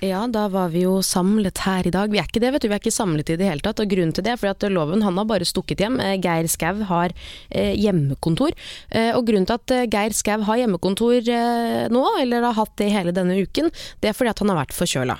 Ja, da var vi jo samlet her i dag. Vi er ikke det, vet du. Vi er ikke samlet i det hele tatt. Og grunnen til det er fordi at Loven han har bare stukket hjem. Eh, Geir Skau har eh, hjemmekontor. Eh, og grunnen til at eh, Geir Skau har hjemmekontor eh, nå, eller har hatt det hele denne uken, det er fordi at han har vært forkjøla.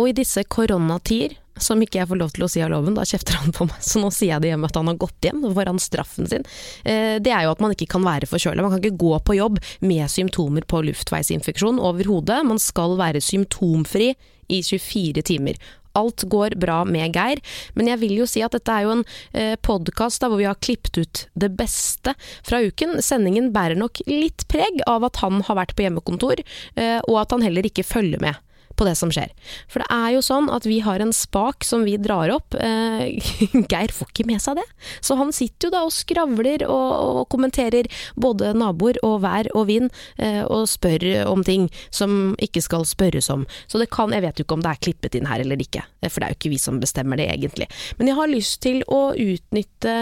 Og i disse koronatider som ikke jeg får lov til å si av loven, da kjefter han på meg. Så nå sier jeg det hjemme at han har gått hjem, og får han straffen sin. Eh, det er jo at man ikke kan være forkjøla. Man kan ikke gå på jobb med symptomer på luftveisinfeksjon overhodet. Man skal være symptomfri i 24 timer. Alt går bra med Geir, men jeg vil jo si at dette er jo en eh, podkast hvor vi har klippet ut det beste fra uken. Sendingen bærer nok litt preg av at han har vært på hjemmekontor, eh, og at han heller ikke følger med på det som skjer. For det er jo sånn at vi har en spak som vi drar opp. Eh, Geir får ikke med seg det. Så han sitter jo da og skravler og, og kommenterer både naboer og vær og vind, eh, og spør om ting som ikke skal spørres om. Så det kan, jeg vet jo ikke om det er klippet inn her eller ikke, eh, for det er jo ikke vi som bestemmer det egentlig. Men jeg har lyst til å utnytte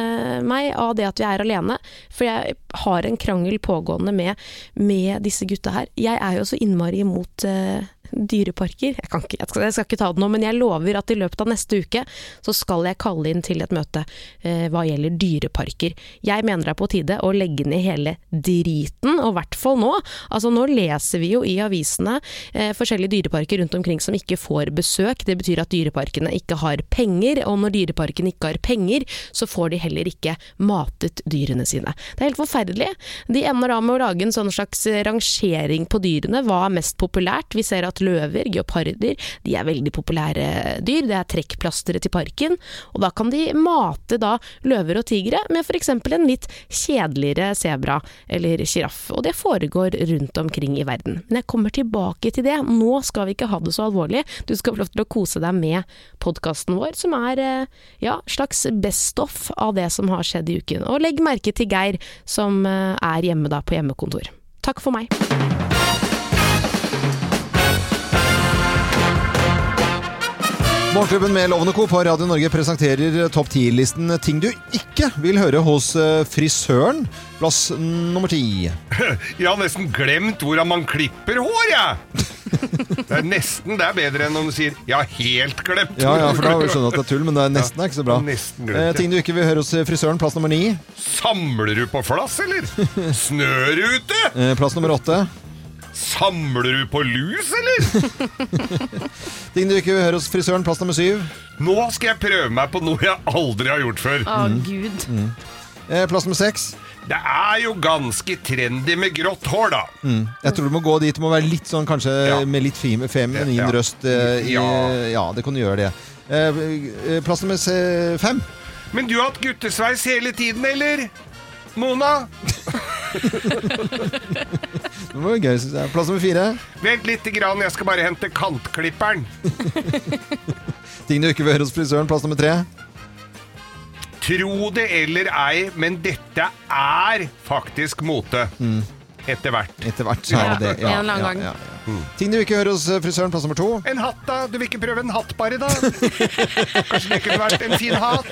meg av det at vi er alene, for jeg har en krangel pågående med, med disse gutta her. Jeg er jo så innmari imot eh, dyreparker. Jeg, ikke, jeg, skal, jeg, skal, ikke ta det nå, men jeg lover at i løpet av neste uke så skal jeg kalle inn til et møte eh, hva gjelder dyreparker. Jeg mener det er på tide å legge ned hele driten, og i hvert fall nå. Altså Nå leser vi jo i avisene eh, forskjellige dyreparker rundt omkring som ikke får besøk. Det betyr at dyreparkene ikke har penger, og når dyreparkene ikke har penger, så får de heller ikke matet dyrene sine. Det er helt forferdelig. De ender da med å lage en sånn slags rangering på dyrene. Hva er mest populært? Vi ser at løver, geoparder, de er veldig populære dyr. Det er trekkplasteret til parken. Og da kan de mate da løver og tigre med f.eks. en litt kjedeligere sebra eller sjiraff. Og det foregår rundt omkring i verden. Men jeg kommer tilbake til det. Nå skal vi ikke ha det så alvorlig. Du skal få lov til å kose deg med podkasten vår, som er ja, slags best off av det som har skjedd i uken. Og legg merke til Geir, som er hjemme da på hjemmekontor. Takk for meg. Morgenklubben med Lovende Co. på Radio Norge presenterer topp 10-listen ting du ikke vil høre hos eh, frisøren. Plass nummer ti. Jeg har nesten glemt hvordan man klipper hår, jeg! Det er nesten det er bedre enn om du sier 'jeg har helt glemt'. Ja, ja, for da skjønner du at det er tull, men det er nesten er ikke så bra. Glemt, Eh, ting du ikke vil høre hos frisøren. Plass nummer ni. Samler du på flass, eller? Snør ute? Eh, plass nummer åtte. Samler du på lus, eller? Ting du ikke vil høre hos frisøren. Plass nummer syv. Nå skal jeg prøve meg på noe jeg aldri har gjort før. Å, gud. Eh, plass nummer seks. Det er jo ganske trendy med grått hår, da. Jeg tror du må gå dit. Du må være litt sånn kanskje Ja. med litt fem- feminin Ja. røst. Eh, i, Ja. ja, det kan du gjøre det. Eh, eh, plass nummer se- fem. Men du har hatt guttesveis hele tiden, eller? Mona? Det var gøy, synes jeg. Plass nummer fire. Vent lite grann, jeg skal bare hente kantklipperen. Ting du ikke vil høre hos frisøren. Plass nummer tre. Tro det eller ei, men dette er faktisk mote. Etter hvert. Etter hvert så er det det. Ja, en eller annen gang. ja, ja. Ting du ikke hører hos eh, frisøren. Plass nummer to. En hatt, da? Du vil ikke prøve en hatt bare, da? Kanskje det kunne vært en fin hatt?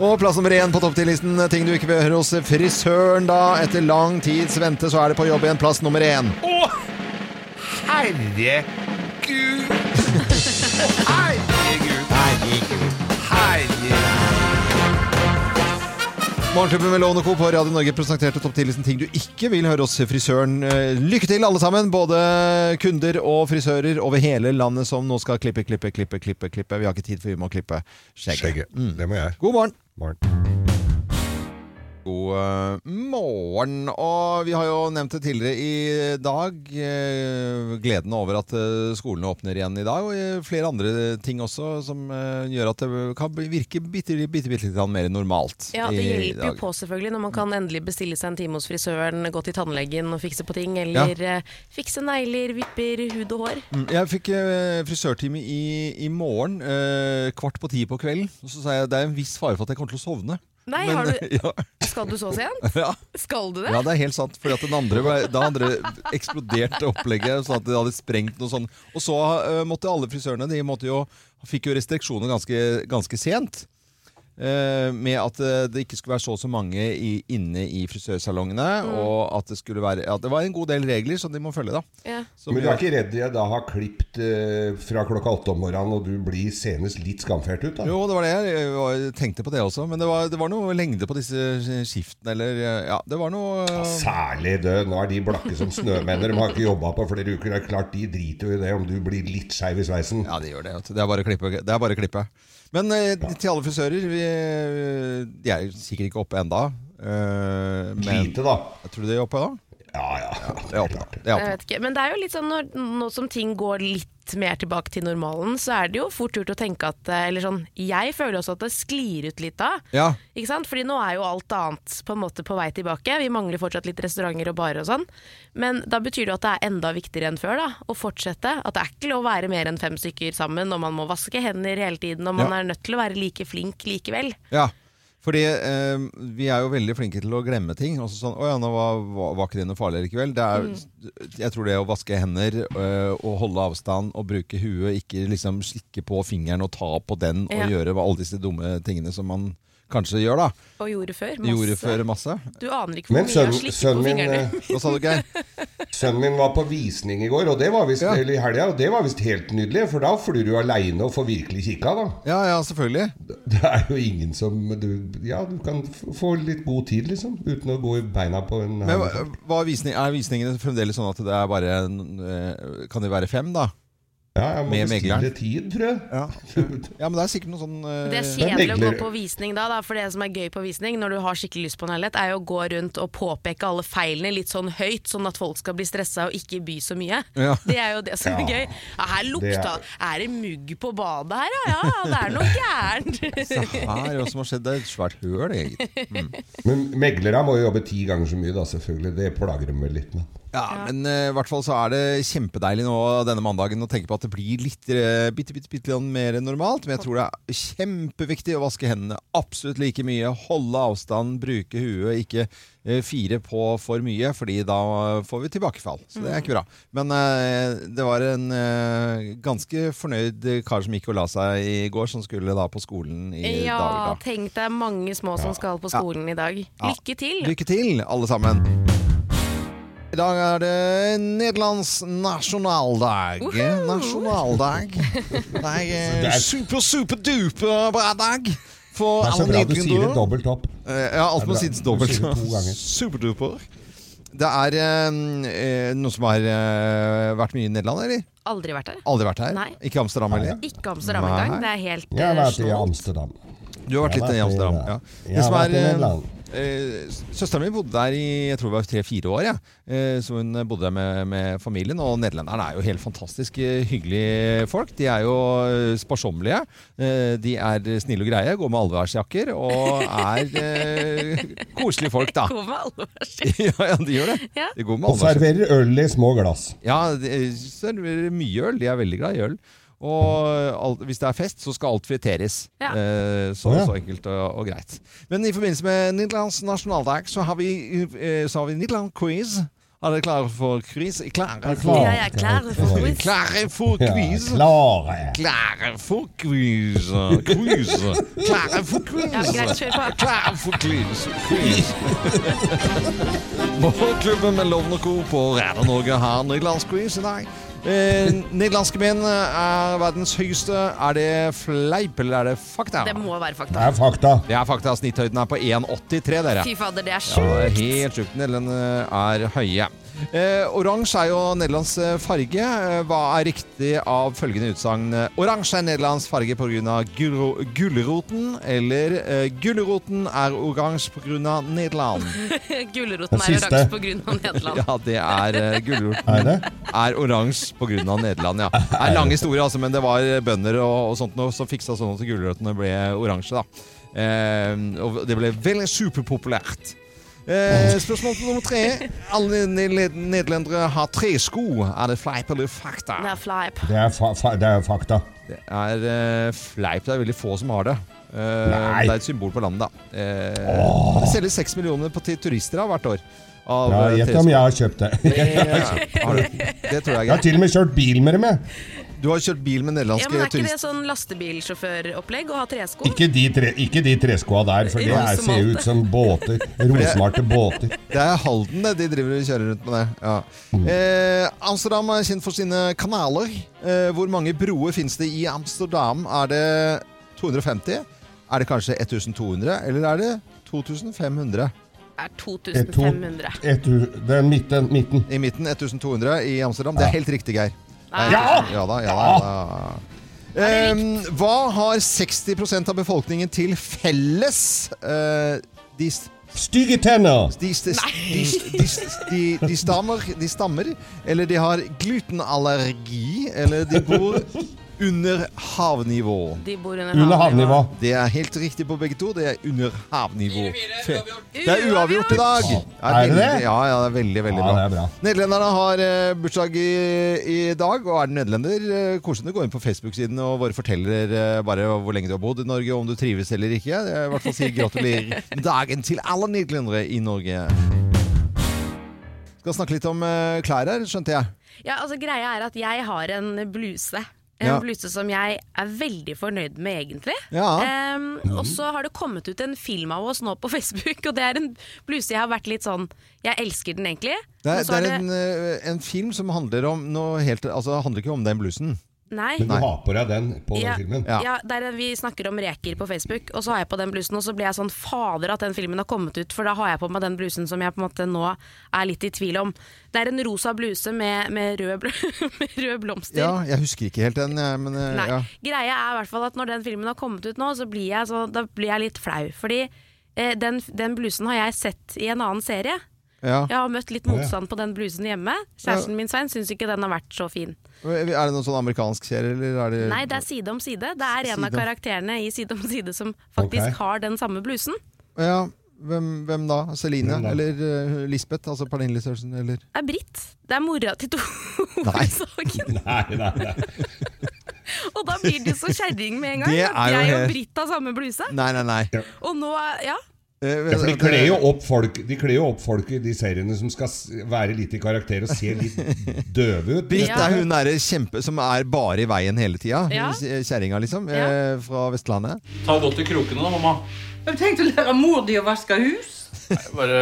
Og plass nummer én på topp 10-listen. Ting du ikke vil høre hos frisøren, da. Etter lang tids vente så er det på jobb igjen. Plass nummer én. Å, herregud! Morgenklubben med Lovende Co. på Radio Norge presenterte topp 10-listen ting du ikke vil høre hos frisøren. Eh, Lykke til, alle sammen! Både kunder og frisører over hele landet som nå skal klippe, klippe, klippe, klippe. klippe. Vi har ikke tid, for vi må klippe skjegget. Skjegget. Det må jeg. God morgen! Morgen. God eh, morgen. Og vi har jo nevnt det tidligere i dag. eh, gleden over at eh, skolene åpner igjen i dag. Og flere andre ting også som gjør at det kan virke bitte, bitte, bitte litt mer normalt. Ja, det hjelper jo på selvfølgelig når man kan endelig bestille seg en time hos frisøren, gå til tannlegen og fikse på ting, eller eh, fikse negler, vipper, hud og hår. Mm, Jeg fikk frisørtime i, i morgen, kvart på ti på kvelden. Og så sa jeg det er en viss fare for at jeg kommer til å sovne. Nei, Men, har du, ja, skal du så sent? ja. Skal du det? Ja, det er helt sant. Fordi at den andre, da andre eksploderte opplegget, sånn at det hadde sprengt noe sånt. Og så uh, måtte alle frisørene De måtte jo, fikk jo restriksjoner ganske, ganske sent. Eh, med at eh, det ikke skulle være så og så mange i, inne i frisørsalongene. Mm. Og at det skulle være At Det var en god del regler som de må følge, da. Ja. Men du er ikke redd jeg da har klipt eh, fra klokka åtte om morgenen, og du blir senest litt skamfert ut? da? Jo, det var det. Jeg jeg tenkte på det også. Men det var, det var noe lengde på disse skiftene, eller Ja, det var noe Særlig død. Nå er de blakke som snømenner. De har ikke jobba på flere uker. Det er klart De driter jo i det om du blir litt skeiv i sveisen. Ja, det gjør det. Det er bare å klippe. Det er bare å klippe. Men eh, til alle frisører vi, De er sikkert ikke oppe enda. Uh, men Lite, da. jeg tror de er oppe da. Ja, ja. Det er oppe. Det er Jeg oppe. vet ikke. Men det er jo litt sånn når, nå som ting går litt mer tilbake til normalen, så er det jo fort gjort å tenke at eh, Eller sånn, jeg føler også at det sklir ut litt da. Ja. Ikke sant? Fordi nå er jo alt annet på en måte på vei tilbake. Vi mangler fortsatt litt restauranter og barer og sånn. Men da betyr det jo at det er enda viktigere enn før da, å fortsette. At det er ikke lov å være mer enn fem stykker sammen, og man må vaske hender hele tiden, og man Ja. er nødt til å være like flink likevel. ja. Fordi eh, vi er jo veldig flinke til å glemme ting. Også sånn, 'Å ja, nå var, var, ikke det noe farlig likevel?' Det er, Jeg tror det å vaske hender eh, og holde avstand og bruke huet, ikke liksom slikke på fingeren og ta på den og Ja. gjøre alle disse dumme tingene som man kanskje gjør, da. Og gjorde før. Masse. Gjorde før masse. Du aner ikke hvor mye jeg har sønnen på fingrene. eh, Hva sa du, Geir? sønnen min var på visning i går, og det var visst, Ja. eller i helga, og det var visst helt nydelig. For da flyr du aleine og får virkelig kikka, da. Ja, ja, selvfølgelig. Det er jo ingen som du, Ja, du kan få litt god tid, liksom. Uten å gå i beina på en Men hva, hva visning, er visningene fremdeles sånn at det er bare eh, Kan det være fem, da? Ja, jeg må med bestille tid, tror jeg. Ja. ja, men det er sikkert noe sånn uh... Det er kjedelig å gå på visning da, da, for det som er gøy på visning, når du har skikkelig lyst på en leilighet, er jo å gå rundt og påpeke alle feilene litt sånn høyt, sånn at folk skal bli stressa og ikke by så mye. Ja. Det er jo det som er gøy. Ja, her Det lukta er- Er det mugg på badet her, ja? Ja, det er noe gærent. Se her, hva som har skjedd. Det er et svært høl, egentlig. Men meglere må jo jobbe ti ganger så mye, da, selvfølgelig. Det plager dem vel litt. Men. Ja, men uh, i hvert fall så er det kjempedeilig nå denne mandagen å tenke på at det blir litt uh, bitte, bitte, bitte litt mer normalt. Men jeg tror det er kjempeviktig å vaske hendene absolutt like mye. Holde avstand, bruke huet, ikke uh, fire på for mye, fordi da får vi tilbakefall. Så det er ikke bra. Men det var en ganske fornøyd kar som gikk og la seg i går, som skulle da på skolen i Ja, dag. da. tenk deg mange små som skal på skolen i dag. Lykke til! Lykke til, alle sammen. I dag er det Nederlands nasjonaldag. Nasjonaldag. Det er Det er- super, super duper bra dag. For Det er så bra du sier det dobbelt opp. Eh, Ja, alt må sies dobbelt. Superduper. Det er eh, eh, noen som har eh, vært mye i Nederland, eller? Aldri vært her. Aldri vært her? Nei. Ikke Amsterdam heller? Ikke Amsterdam engang. Det er helt Jeg har eh, vært i. Amsterdam. Du har vært litt i Amsterdam. Ja. jeg har vært i eh, Nederland. Eh, Søsteren min bodde der i jeg tror det var tre-fire år. Ja. Eh, så hun bodde der med, med familien. Og nederlenderne er jo helt fantastisk eh, hyggelige folk. De er jo sparsommelige. Eh, de er snille og greie, går med allværsjakker og er eh, koselige folk, da. Går med allværsjakker. ja, ja, de gjør det. Ja. De går med Og serverer øl i små glass. Ja, de serverer mye øl. De er veldig glad i øl. Og alt, hvis det er fest, så skal alt friteres. Ja. Eh, så, så enkelt og, og greit. Men i forbindelse med Nederlands nasjonaldag så har vi, eh, så har vi Nederland-quiz. Er dere klare for quiz? Klare Er for. Ja, jeg er klar for quiz. klare for quiz? klare. Klare for quiz. Quiz. Klare for quiz. Ja, greit, kjør på. Klare for quiz. quiz. Morgenklubben med Lovende Co. på Radio Norge har nederlandsquiz i dag. Eh, nederlandske menn er verdens høyeste. Er det fleip, eller er det fakta? Det må være fakta. Det er fakta. Det er fakta. Snitthøyden er på 1,83, dere. Fy fader, det er Ja, sjukt. helt sjukt. Nederlenderne er høye. Eh, Oransje er jo Nederlands eh, farge. Eh, Hva er riktig av følgende utsagn? Oransje er Nederlands farge pga. gulroten, eller eh, gulroten er oransje pga. Nederland? Gulroten er oransje av Nederland. Ja, det er uh, gulroten Er det? er oransje pga. Nederland, ja. Det er lang historie, altså, men det var bønder og, og sånt noe som fiksa sånn at gulrøttene ble oransje, da. Eh, og det ble veldig superpopulært. Eh, spørsmål på nummer tre. Alle nederlendere har tresko. Er det fleip eller fakta? Det er fleip. Det er, fa fa det er fakta. Det er eh, fleip. Det er veldig få som har det. Eh, Nei. det er et symbol på landet, da. Eh, det selges seks millioner på turister da, hvert år. Av, Ja, eh, Gjett om jeg har kjøpt det. Ja, har du? Det tror jeg Jeg har til og med kjørt bil med dem, jeg. Du har kjørt bil med Ja, nederlandske men Er ikke det turister. sånn lastebilsjåføropplegg å ha tresko? Ikke de, tre, ikke de treskoa der, for det er, ser ut som båter. Rosmarte båter. Det er Halden det, de driver og kjører rundt med det. Ja. Eh, Amsterdam er kjent for sine kanaler. Eh, hvor mange broer finnes det i Amsterdam? Er det 250? Er det kanskje 1200? Eller er det 2500? er Et, to, 2500. et, det er midten. midten. I midten 1200 i Amsterdam. Det er helt riktig, Geir. Er Ja! Ja da, ja da. Ja da. Eh, hva har 60% av befolkningen til felles? Eh, de, Stygge tenner! de, de, de, de, de, de, stammer, de stammer, eller de har glutenallergi, eller de bor under havnivå. De bor under, Under havnivå. Det er helt riktig på begge to. Det er under havnivå. Det er uavgjort i dag. Er det det? Ja, ja, det er veldig, veldig Ja, bra. det er bra. Nederlenderne har eh, bursdag i, i dag, og er du nederlender, eh, koselig å gå inn på Facebook-siden og bare forteller eh, bare hvor lenge du har bodd i Norge, og om du trives eller ikke. Jeg vil i hvert fall si gratulerer med dagen til alle nederlendere i Norge. Skal snakke litt om eh, klær her, skjønte jeg. Ja, altså Greia er at jeg har en bluse. En Ja. bluse som jeg er veldig fornøyd med, egentlig. Ja. Um, og så har det kommet ut en film av oss nå på Facebook, og det er en bluse jeg har vært litt sånn Jeg elsker den egentlig. Det er, det er en, eh, en film som handler om noe helt Altså, det handler ikke om den blusen. Nei. Men du Nei. har på deg den på Ja, den filmen. Ja. ja, der er- Vi snakker om reker på Facebook, og så har jeg på den blusen. Og så blir jeg sånn fader at den filmen har kommet ut, for da har jeg på meg den blusen som jeg på en måte nå er litt i tvil om. Det er en rosa bluse med, med, rød, bl med rød blomster. Ja, jeg husker ikke helt den, men eh, Nei. ja. Greia er i hvert fall at når den filmen har kommet ut nå, så blir jeg, så, da blir jeg litt flau. Fordi eh, den, den blusen har jeg sett i en annen serie. Ja. Jeg har møtt litt motstand på den blusen hjemme. Kjæresten min Svein syns ikke den har vært så fin. Er det noen sånn amerikansk serie, eller er det Nei, det er Side om side. Det er en av karakterene i Side om side som faktisk okay. har den samme blusen. Ja, hvem, hvem da? Celine? Hvem da? Eller uh, Lisbeth? Altså Pernille Sørensen, eller Det er Britt. Det er mora til Tore Nei. Nei, nei, nei. Og da blir det så kjerring med en gang. Det At er jo jeg og Britt har samme bluse. Nei, nei, nei. Og nå, ja. Eh, Ja, for de kler jo opp folk De kler jo opp folk i de seriene som skal være litt i karakter og se litt døve ut. Britt er hun der kjempe som er bare i veien hele tida. Ja. Kjerringa, liksom. Ja. eh, Fra Vestlandet. Ta godt i krokene da, mamma. Har du tenkt å lære mor di å vaske hus? Bare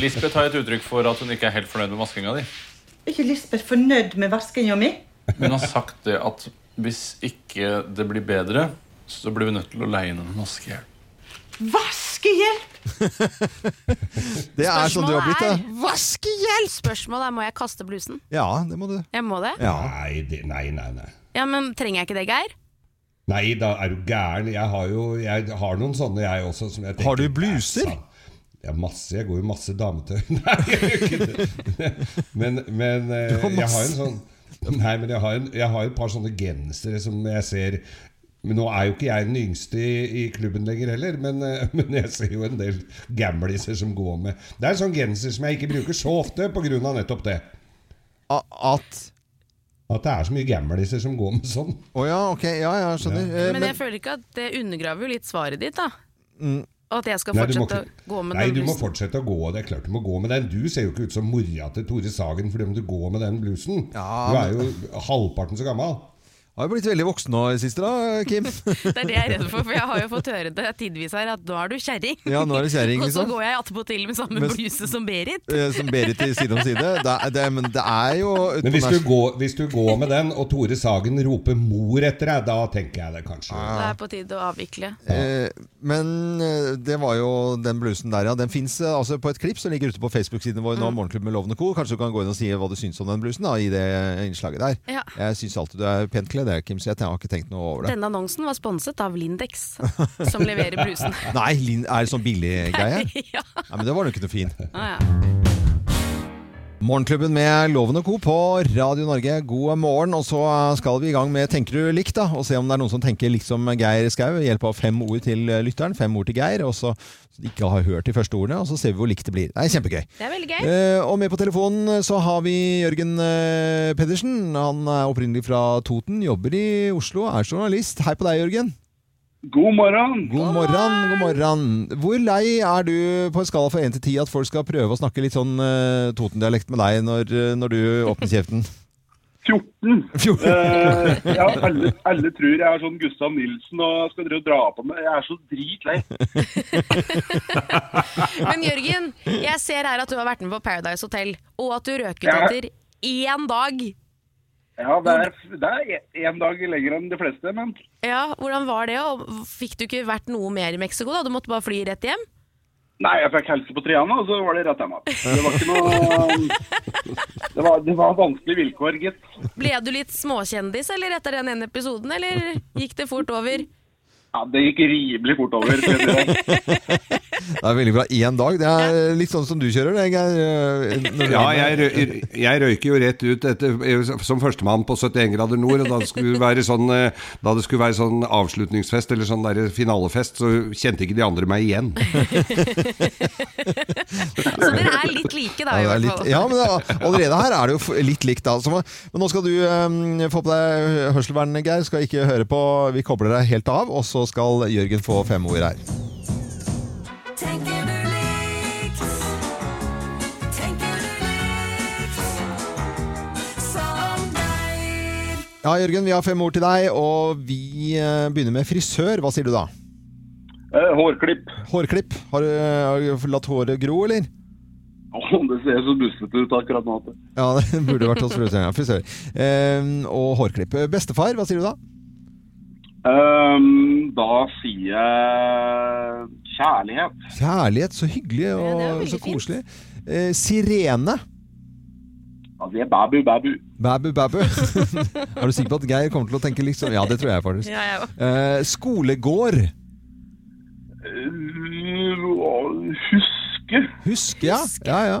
Lisbeth har et uttrykk for at hun ikke er helt fornøyd med vaskinga di. Er ikke Lisbeth fornøyd med vaskinga mi? Hun har sagt det at hvis ikke det blir bedre, så blir vi nødt til å leie inn en vaskehjelp. Vaskehjelp? Det er sånn du har blitt, Spørsmålet da. Vaskehjelp! Spørsmålet er må jeg kaste blusen. Ja, det må du. Jeg må det. Ja. Nei, det, nei, nei, nei. Ja, Men trenger jeg ikke det, Geir? Nei, da er du gæren. Jeg har jo jeg har noen sånne, jeg også. Som jeg tenker, Har du bluser? Ja, masse. Jeg går jo masse dametøy. Nei, jeg gjør ikke det. Men, men eh, har jeg har masse. en sånn Nei, men jeg har, en, jeg har et par sånne gensere som jeg ser men Nå er jo ikke jeg den yngste i, i klubben lenger heller, men, eh, men jeg ser jo en del gamliser som går med Det er en sånn genser som jeg ikke bruker så ofte pga. nettopp det. A- At At det er så mye gamliser som går med sånn. Å ja, ok. Ja, ja, skjønner. ja. Men jeg føler ikke at det undergraver jo litt svaret ditt, da. Mm. Og at jeg skal Nei, må fortsette ikke- å gå med Nei, den du må fortsette å gå. Det er klart du må gå med den. Du ser jo ikke ut som mora til Tore Sagen fordi om du går med den blusen. Ja, du er jo halvparten så gammel. Har jo blitt veldig voksen nå i det siste, da, Kim. Det er det jeg er redd for, for jeg har jo fått høre det tidvis her at nå er du kjerring. Ja, nå er du kjerring, Og så går jeg attpåtil med samme Men- bluse som Berit. Eh, Som Berit i Side om side. Det, er- det, men det er jo Men hvis du, går, hvis du går med den, og Tore Sagen roper 'mor' etter deg, da tenker jeg det kanskje. Det er på tide å avvikle. Eh, men eh, det var jo den blusen der, ja. Den fins altså på et klipp som ligger ute på Facebook-siden vår nå, Morgenklubben med Lovende Co. Kanskje du kan gå inn og si hva du syns om den blusen da, i det innslaget der. Ja. Jeg syns alltid du er pent kledd, jeg, Kim, så jeg har ikke tenkt noe over det. Denne annonsen var sponset av Lindex, som leverer blusen. Nei, er det sånn billig greie? ja. Nei, men det var jo ikke noe fin. Ah, ja. Morgenklubben med Loven og Co. på Radio Norge. God morgen. Og så skal vi i gang med Tenker du likt? da, Og se om det er noen som tenker likt som Geir Skau. ved Hjelp av fem ord til lytteren. Fem ord til Geir. Og så så ikke har hørt de første ordene. Og så ser vi hvor likt det blir. Det er kjempegøy. Det er veldig gøy. Eh, og med på telefonen så har vi Jørgen eh, Pedersen. Han er opprinnelig fra Toten, jobber i Oslo, er journalist. Hei på deg, Jørgen. God morgen. God morgen, god morgen. Hvor lei er du på en skala fra 1 til 10 at folk skal prøve å snakke litt sånn uh, Toten-dialekt med deg når, eh, når du åpner kjeften? 14. 14. Eh, ja, alle, alle tror jeg er sånn Gustav Nilsen og skal dere dra på meg. Jeg er så dritlei. Men Jørgen, jeg ser her at du har vært med på Paradise Hotel, og at du røket Ja. etter én dag. Ja, det er, det er en dag lenger enn de fleste, men Ja, Hvordan var det? Og fikk du ikke vært noe mer i Mexico? da? Du måtte bare fly rett hjem? Nei, jeg fikk helse på Triana, og så var det rett hjem. Det var ikke noe Det var, det var vanskelige vilkår, gitt. Ble du litt småkjendis eller etter den ene episoden, eller gikk det fort over? Ja, Det gikk rimelig fort over. Det er veldig bra. Én dag. Det er litt sånn som du kjører, det, Geir. eh, Ja, jeg, rø- jeg røyker jo rett ut etter, som førstemann på 71 grader nord. Og da det skulle være sånn, eh, da det skulle være sånn avslutningsfest eller sånn der finalefest, så kjente ikke de andre meg igjen. Så dere er litt like, da, Ja, det er litt, ja, men det, allerede her er det jo litt likt. Da. Så, men nå skal du um, få på deg hørselvern, Geir. Skal ikke høre på. Vi kobler deg helt av, og så skal Jørgen få fem ord her. Tenker du likt? Tenker du likt? Som deg? Ja, Jørgen, vi har fem ord til deg, og vi eh, begynner med frisør. Hva sier du da? Eh, hårklipp. Hårklipp. Har du, har du latt håret gro, eller? Oh, det ser så bussete ut akkurat nå. Ja, det burde vært hos frisøren. Ja, frisør. Eh, og hårklipp. Bestefar, hva sier du da? Ehm, da sier jeg kjærlighet. Kjærlighet, så hyggelig og ja, så koselig. Eh, sirene. Ja, det er babu, babu. Babu, babu. er du sikker på at Geir kommer til å tenke liksom Ja, det tror jeg faktisk. Ja, jeg. Eh, skolegård. Huske. å, huske. Husk, ja. ja, ja.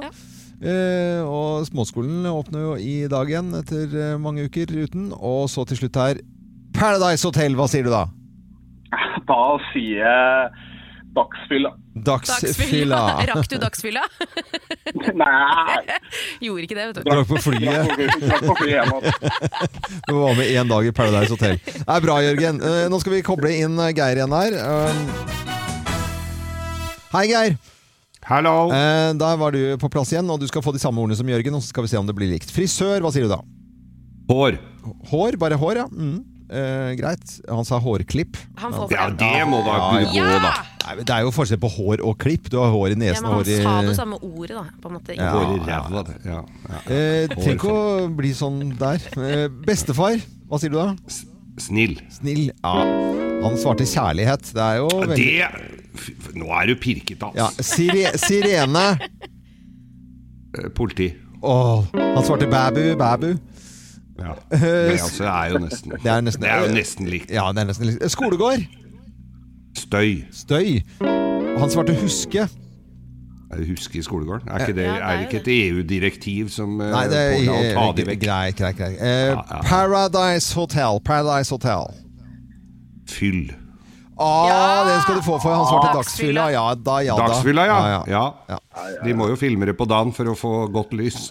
Eh, og småskolen åpner jo i dag igjen etter eh, mange uker uten. Og så til slutt her Paradise Hotel, hva sier du da? Da sier jeg dagsfylla. Dagsfylla. Rakk du dagsfylla? Nei! Gjorde ikke det, vet du. Drakk på flyet. På flyet. Du var med én dag i Paradise Hotel. Det er bra, Jørgen. Eh, nå skal vi koble inn eh, Geir igjen her. Um, Hei, Geir. Hallo! Der var du på plass igjen, og du skal få de samme ordene som Jørgen. Og så skal vi se om det blir likt. Frisør, hva sier du da? Hår. Hår, bare hår, ja. Mm. Eh, greit. Han sa hårklipp. Han får Ja, det må da Ja, kunne Ja! gå, da. Nei, men Det er jo forskjell på hår og klipp. Du har hår i Ja, nesen men og han hår i sa det samme ordet, da. På en måte. Ja. Hår i ræva. det. Ja, ja. eh, Tenk å bli sånn der. Eh, bestefar, hva sier du da? Snill. Snill. Ja. Han svarte kjærlighet. Det er jo veldig Det Fy, Nå er du pirket, ja. altså. Sire sirene. Eh, Politi. Åh, han svarte babu, babu. Ja. Men altså, det er jo nesten Det er nesten- Det er jo nesten likt. Ja, det er nesten likt. Skolegård. Støy. Støy. Han svarte huske. Huske i skolegården? Er ikke det, er det ikke et EU-direktiv som eh, Nei, det er å ta de vekk? Greit, greit, greit. Eh, Ja, ja. Paradise Hotel. Paradise Hotel. Fyll. Ah, Ja! Den skal du få for han svarte Dagsfylla. dagsfylla. Ja, da, ja da. Dagsfylla, ja. ja, ja. ja. De må jo filme det på dagen for å få godt lys.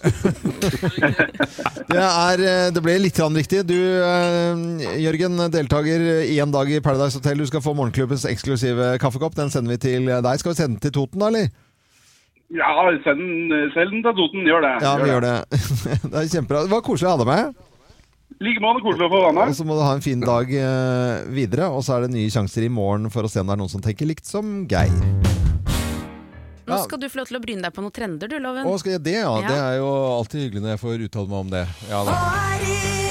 Det, er, eh, det ble litt riktig. Du, eh, Jørgen, deltaker én dag i Paradise Hotel. Du skal få morgenklubbens eksklusive kaffekopp. Den sender vi til deg. Skal vi sende den til Toten, da, eller? Ja, send, send den til Toten. Gjør det. Ja, vi gjør det. Det er kjempebra. Det var koselig å ha deg med. I like måte koselig å få være Og så må du ha en fin dag eh, videre. Og så er det nye sjanser i morgen for å se om det er noen som tenker likt som Geir. Nå skal du få lov til å bryne deg på noen trender, du, Loven. Å, skal jeg det, ja? Ja. Det er jo alltid hyggelig når jeg får uttale meg om det. Ja Hva da.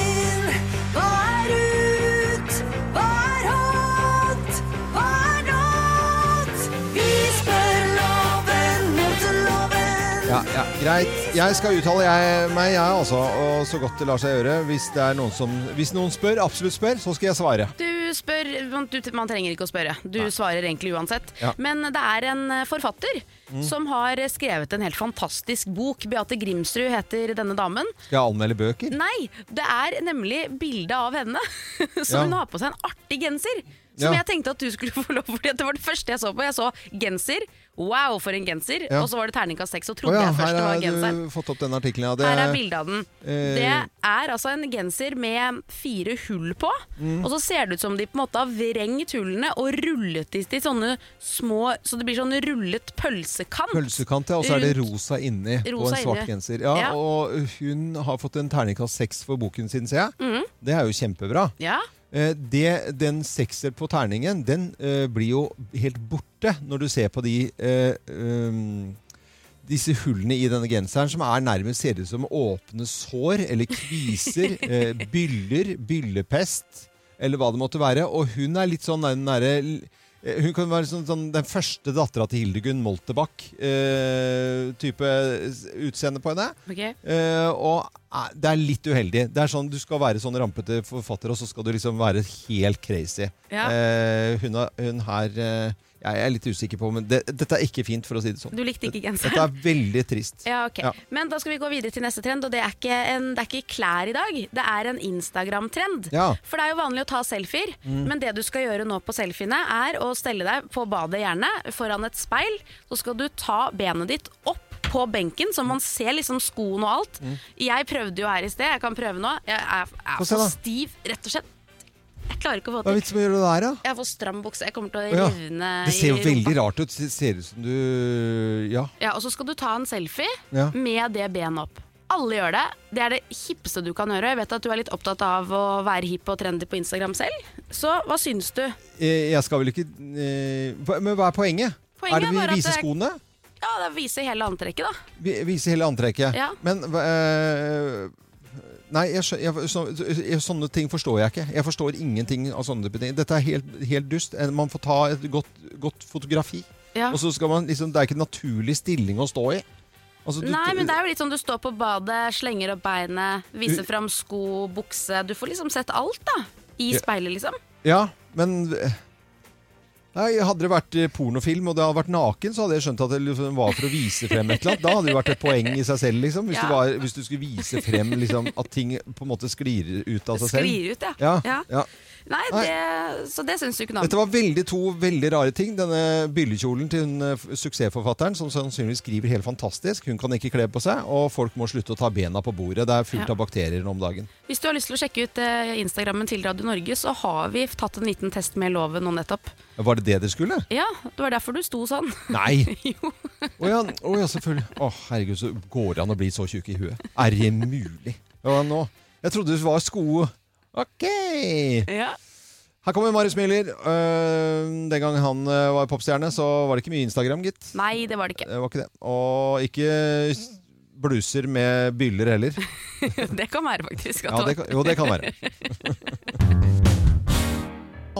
Ja, ja, greit. Jeg skal uttale jeg, meg, jeg altså. Og så godt det lar seg gjøre. Hvis, det er noen som, hvis noen spør, absolutt spør, så skal jeg svare. Du spør man, du, man trenger ikke å spørre. Du svarer egentlig uansett. Ja. Men det er en eh, forfatter Mm. som har skrevet en helt fantastisk bok. Beate Grimsrud heter denne damen. Skal jeg anmelde bøker? Nei, det er nemlig bilde av henne. Så Ja. hun har på seg en artig genser. Som Ja. jeg tenkte at du skulle få lov fordi det var det første jeg så på. Jeg så genser. Wow, for en genser. Ja. Og så var det terningkast seks, og trodde trodde ja, jeg først det var har genseren. fått opp den artiklen, Ja. Det- Her er bildet av den. Eh. Det er altså en genser med fire hull på. Mm. Og så ser det ut som de på en måte har vrengt hullene og rullet de til sånne små Så det blir sånn rullet pølsekant. Pølsekant, ja, og så er det rosa inni på Rosa en svart inni. genser. Ja, Ja. Og hun har fått en terningkast seks for boken sin, ser jeg. Mm. Det er jo kjempebra. Ja. Eh, Det, den sekser på terningen, den uh, blir jo helt borte når du ser på de uh, um, disse hullene i denne genseren som er nærmest ser ut som åpne sår eller kviser, Uh, byller, byllepest eller hva det måtte være. Og hun er litt sånn den derre hun kan være sånn, sånn den første dattera til Hildegunn Moltebakk. Eh, type utseende på henne. Ok. Eh, og eh, det er litt uheldig. Det er sånn, Du skal være sånn rampete forfatter, og så skal du liksom være helt crazy. Ja. Eh, hun, hun her eh, Jeg er litt usikker på, men det, dette er ikke fint, for å si det sånn. Du likte ikke Dette er veldig trist. Ja, ok. Ja. Men da skal vi gå videre til neste trend, og det er ikke, en, det er ikke klær i dag. Det er en Instagram-trend. Ja. For det er jo vanlig å ta selfier, Mm. men det du skal gjøre nå på selfiene, er å stelle deg på badet gjerne foran et speil. Så skal du ta benet ditt opp på benken, så man ser liksom skoen og alt. Mm. Jeg prøvde jo her i sted, jeg kan prøve nå. Jeg er, er så stiv, rett og slett. Jeg klarer ikke å få Hva er til. vitsen med å gjøre det der, da? Jeg får stram bukse. Jeg kommer til å ja. rivne Det ser jo i rumpa. veldig rart ut. Det ser ut som du Ja. Ja, og så skal du ta en selfie Ja. med det benet opp. Alle gjør det. Det er det hippeste du kan gjøre. Jeg vet at du er litt opptatt av å være hipp og trendy på Instagram selv. Så hva syns du? Eh, Jeg skal vel ikke eh, hva- Men hva er poenget? Poenget er det vi bare at viser det- skoene? Ja, det er vise hele antrekket, da. Vi- Vise hele antrekket. Ja. Men eh, Nei, jeg, jeg, så, jeg, sånne ting forstår jeg ikke. Jeg forstår ingenting av sånne ting. Dette er helt, helt dust. Man får ta et godt, godt fotografi, Ja. og så skal man liksom Det er ikke en naturlig stilling å stå i. Altså, du- Nei, men det er jo litt sånn du står på badet, slenger opp beinet, viser fram sko, bukse. Du får liksom sett alt, da. I speilet, liksom. Ja, men eh, Nei, Hadde det vært eh, pornofilm og det hadde vært naken, så hadde jeg skjønt at det liksom var for å vise frem et eller annet. Da hadde det vært et poeng i seg selv, liksom. Hvis, Ja. du, var, hvis du skulle vise frem liksom, at ting på en måte sklir ut av seg selv. Sklir ut, ja. Ja, Ja. Nei, det, så det syns du ikke noe Dette var veldig to veldig rare ting. Denne byllekjolen til hun, eh, suksessforfatteren, som sannsynligvis skriver helt fantastisk. Hun kan ikke kle på seg, og folk må slutte å ta bena på bordet. Det er fullt Ja. av bakterier om dagen. Hvis du har lyst til å sjekke ut eh, Instagrammen til Radio Norge, så har vi tatt en liten test med loven nå nettopp. Var det det dere skulle? Ja, det var derfor du sto sånn. Nei! jo. Å ja, oh ja, selvfølgelig. Å, herregud, så går det an å bli så tjukk i huet. Er det mulig? Ja, nå. Jeg trodde det var sko. Ok! Ja. Her kommer Marius Miller. Uh, den gang han uh, var popstjerne, så var det ikke mye Instagram, gitt. Nei, det var det ikke. Det var ikke det. Og ikke bluser med byller heller. det kan være, faktisk. at Ja, det kan, jo, det kan være.